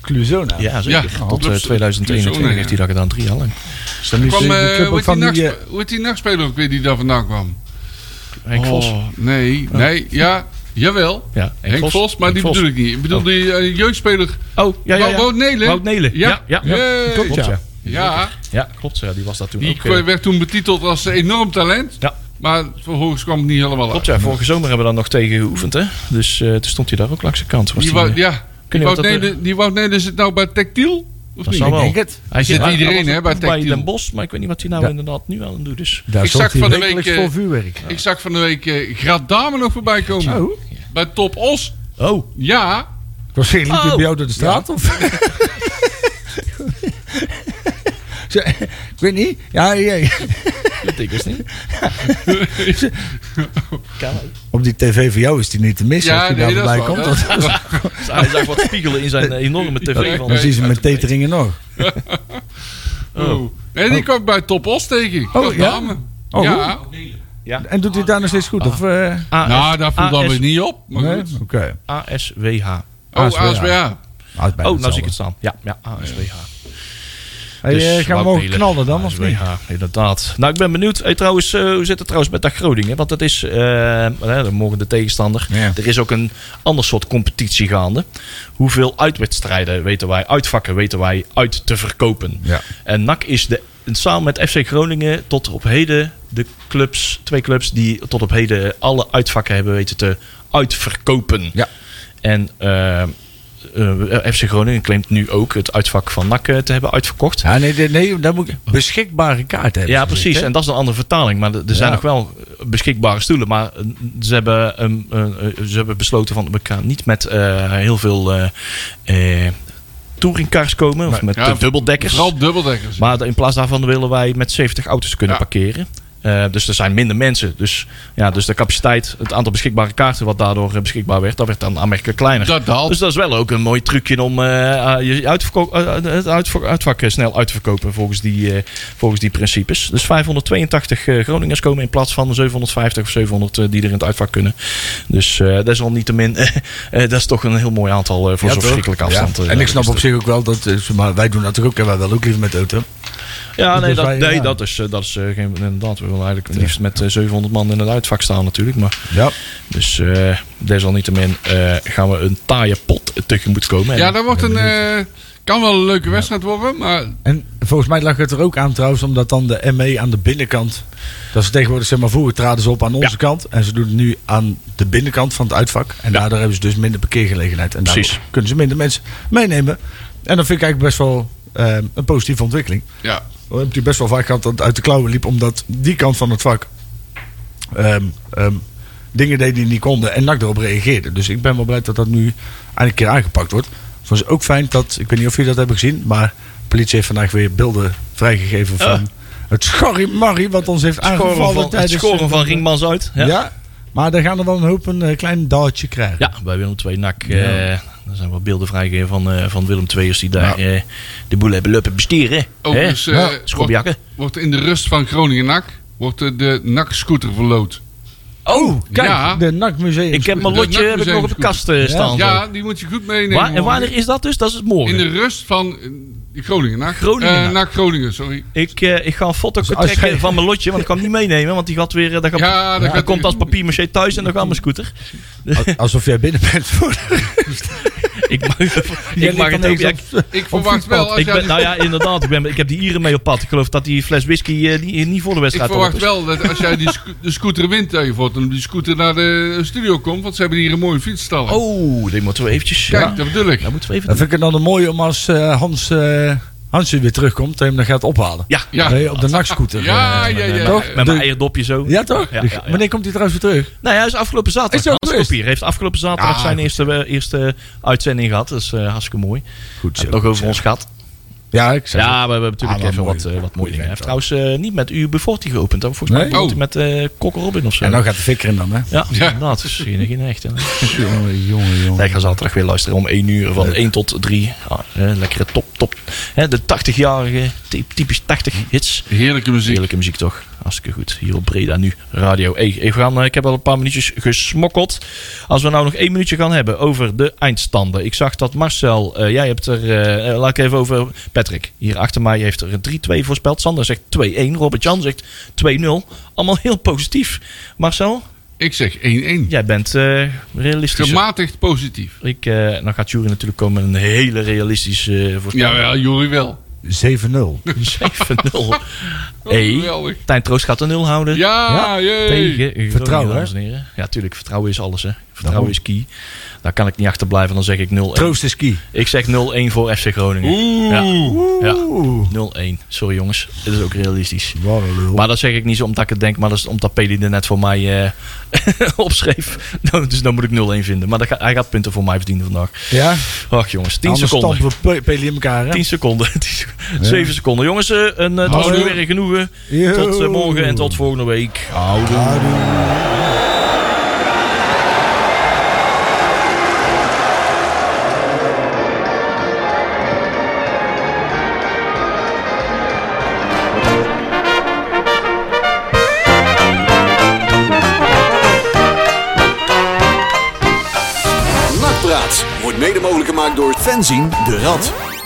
Cluzona. Ja, zeker. Ja, Tot eh, clubs- 2021 clubs, heeft hij dat gedaan, drie jaar lang. Is dat niet Kwam, eh, club hoe heet die van die... nachts- hoe heet die nachtspeler ook weer die daar vandaan kwam? Henk Vos. Oh, nee, nee, ja, jawel. Ja, Henk, Vos, maar Henk die Vos. bedoel ik niet. Ik bedoel Oh. die eh, jeugdspeler Oh, ja, ja, ja. Wout Nelen. Wout Nelen. Ja, Ja, ja. Klopt, ja. Ja, Ja, klopt. Ja, die was dat toen die ook. eh, werd toen betiteld als enorm talent. Ja. Maar vervolgens kwam het niet helemaal uit. Klopt, ja. Vorige zomer hebben we daar nog tegen geoefend, hè. Dus eh, toen stond hij daar ook langs de kant. Was Die, eh, ja, die je Wout, Nelen, die Wout zit nou bij Tactiel? Of Dat niet? zal wel. denk het. Hij zit iedereen, hè, bij bij Tactiel. Den Bosch, maar ik weet niet wat hij nou Ja. inderdaad nu aan het doen is. Daar Ik zag van de week, eh, voor vuurwerk. Ik zag van de week eh Graat Dame nog voorbij komen. Oh. Bij Top Os. Oh, Ja, Ik was liep Oh. hij bij jou door de straat? Of? Zo, ik weet niet. Ja, ja, ja. Dat ik dus niet. Kan ook. Op die tv van jou is die niet te missen ja als die nee, daar dat komt. Dat- Dat- hij zag wat spiegelen in zijn eh, enorme tv. Van, Dan zien ze met teteringen nog. Oh. Nee, die kwam bij Top Os tegen. Oh, ja? Oh, ja. ja. En doet hij daar nog steeds goed? Of, eh, AS, Nou, daar viel dan weer niet op. Maar nee? goed. Oké. ASWH. Oh, ASWH. Ah, Oh, nou zie ik het staan. Ja, ja ASWH. Hey, Dus eh, gaan we mogen knallen dan, of niet? Ja, inderdaad. Nou, ik ben benieuwd. Hey, trouwens, eh, hoe zit het trouwens met dat Groningen? Want het is, eh mogen de tegenstander. Ja. Er is ook een ander soort competitie gaande. Hoeveel uitwedstrijden weten wij, uitvakken weten wij uit te verkopen. Ja. En NAC is de, samen met FC Groningen tot op heden de clubs, twee clubs die tot op heden alle uitvakken hebben weten te uitverkopen. Ja. En eh, FC Groningen claimt nu ook het uitvak van NAC eh, te hebben uitverkocht. Ja, nee, nee, nee, dan moet ik beschikbare kaart hebben. Ja, precies. En dat is een andere vertaling. Maar er zijn Ja. nog wel beschikbare stoelen. Maar eh, ze hebben, eh, eh, ze hebben besloten van we gaan niet met eh, heel veel eh eh, touringcars komen. Of met Ja, dubbeldekkers. Vooral dubbeldekkers. Maar in plaats daarvan willen wij met 70 auto's kunnen Ja. parkeren. Eh, dus er zijn minder mensen. Dus, ja, dus de capaciteit, het aantal beschikbare kaarten wat daardoor eh, beschikbaar werd, dat werd dan aanmerkelijk kleiner. Dat daalt. Dus dat is wel ook een mooi trucje om eh, je uitverko- het uitvak snel uit te verkopen volgens die, eh, volgens die principes. Dus 582 eh, Groningers komen in plaats van de 750 of 700 eh, die er in het uitvak kunnen. Dus eh, dat is al niet te min. eh, dat is toch een heel mooi aantal voor Ja, zo'n toch? verschrikkelijke afstand. Ja. En ik snap op zich ook wel dat, maar wij doen dat ook en wij wel ook liever met de auto. Ja, nee, Dus dat, wij- nee ja. dat is, dat is geen, inderdaad. Willen eigenlijk het liefst met eh, 700 man in het uitvak staan natuurlijk. Maar, Ja. dus eh desalniettemin eh gaan we een taaie pot tegemoet komen. ja, dat wordt een... eh, kan wel een leuke wedstrijd worden, maar En volgens mij lag het er ook aan trouwens, omdat dan de ME aan de binnenkant. Dat ze tegenwoordig, zeg maar, vroeger traden ze op aan onze Ja. kant. En ze doen het nu aan de binnenkant van het uitvak. En daardoor hebben ze dus minder parkeergelegenheid. En daardoor Precies. kunnen ze minder mensen meenemen. En dat vind ik eigenlijk best wel eh, een positieve ontwikkeling. ja. We hebben natuurlijk best wel vaak gehad dat het uit de klauwen liep. Omdat die kant van het vak ehm, ehm, dingen deed die niet konden. En NAC erop reageerde. Dus ik ben wel blij dat dat nu eindelijk een keer aangepakt wordt. Het was ook fijn dat, ik weet niet of jullie dat hebben gezien. Maar de politie heeft vandaag weer beelden vrijgegeven van Oh. het schorrie wat ons heeft het aangevallen van, het tijdens... scoren van Ringmans uit. Ja. Ja, maar daar gaan er wel een hoop een eh, klein daaltje krijgen. ja bij Willem II NAC. Ja. Er zijn wel beelden vrijgegeven van, eh, van Willem II'ers die daar eh, de boel hebben lopen bestieren. Overigens Hè? eh, Ja, wordt, in de rust van Groningen-NAC wordt eh, de NAC-scooter verloot. Oh, kijk, Ja. de NAC Museum. Ik heb mijn lotje heb ik nog op de kast eh, staan. Ja, die moet je goed meenemen. Waar, en wanneer is dat dus? Dat is het morgen. In de rust van eh, Groningen-NAC. Groningen-NAC. Eh, NAC Groningen, sorry. Ik, eh, ik ga een foto Dus trekken jij- van mijn lotje, want ik kan hem niet meenemen. Want die gaat weer, eh, dat gaat, Ja, gaat- komt als papier thuis en dan gaat mijn scooter. Alsof jij binnen bent voor Ik mag, ik mag het dan ook. Ja, ik, Ik verwacht wel, als ik ben, nou ja, inderdaad. Ik, ben, ik heb die Ieren mee op pad. Ik geloof dat die fles whisky die, niet voor de ik wedstrijd verwacht erop is. wel dat als jij die sco- de scooter wint, dat je voor een die scooter naar de studio komt. Want ze hebben hier een mooie fietsstal. Oh, die moeten we eventjes... Kijk, ja, dat bedoel ik. dat moeten we even Dat vind ik het dan mooi om als eh, Hans, eh Hansje weer terugkomt, dat je hem dan gaat ophalen. Ja, Ja. Nee, op de nakscooter. Ja, eh, ja, ja, ja. Toch? met mijn eierdopje zo. Ja, toch? Ja, De- ja, ja. Wanneer komt hij trouwens weer terug? Nou ja, hij is afgelopen zaterdag. Is Hans? Kopier heeft afgelopen zaterdag Ah, zijn eerste, eh, eerste uitzending gehad. Dat is eh, hartstikke mooi. Goed heeft nog over ons gehad. Ja, ik zeg Ja, we hebben natuurlijk Ah, wat even mooi. wat, eh, wat mooie dingen. Hij heeft trouwens eh, niet met u Beforti geopend. hè? Volgens mij Nee? hij met eh Kokker Robin of zo. En nou gaat de fikker in dan, hè? Ja. Dat is geen, geen echt. Jongen, jongen, jongen. Nee, ik ga zaterdag weer luisteren om 1 uur van Leuk. 1 tot 3. Ah, eh, lekkere top, top. Hè, de 80-jarige, ty- typisch 80 hits. Heerlijke muziek. Heerlijke muziek toch? Hartstikke goed. Hier op Breda nu radio. Hey, even gaan, eh, ik heb al een paar minuutjes gesmokkeld. Als we nou nog één minuutje gaan hebben over de eindstanden. Ik zag dat Marcel, eh, jij hebt er, eh, laat ik even over Patrick. Hier achter mij heeft er een 3-2 voorspeld. Sander zegt 2-1. Robert Jan zegt 2-0. Allemaal heel positief. Marcel, Ik zeg 1-1. jij bent eh realistisch. Gematigd positief. Ik, eh, dan gaat Jury natuurlijk komen met een hele realistische eh voorspelling. Ja, ja, Jorie wel. 7-0. 7-0. Oh, Hey. Tijn Troost gaat een 0 houden. Ja. Tegen Groningen, Vertrouwen, dames en heren. Ja, tuurlijk. Vertrouwen is alles. Hè. Vertrouwen is key. Daar kan ik niet achterblijven. Dan zeg ik 0-1. Troost is key. Ik zeg 0-1 voor FC Groningen. Oeh. Ja. Oeh. 0-1. Sorry jongens. Dit is ook realistisch. Maar dat zeg ik niet zo omdat ik het denk. Maar dat is omdat Peli er net voor mij eh, opschreef. Nou, dus dan moet ik 0-1 vinden. Maar dat ga- hij gaat punten voor mij verdienen vandaag. Ja? Ach jongens. 10 Anders seconden. stampen we Pe- Peli in elkaar, hè? 10 seconden. 10 seconden. 7 seconden. Jongens, eh, een, eh, het was nu weer genoegen. Yo. Tot morgen en tot volgende week. Houdoe. Fenzin de Rad.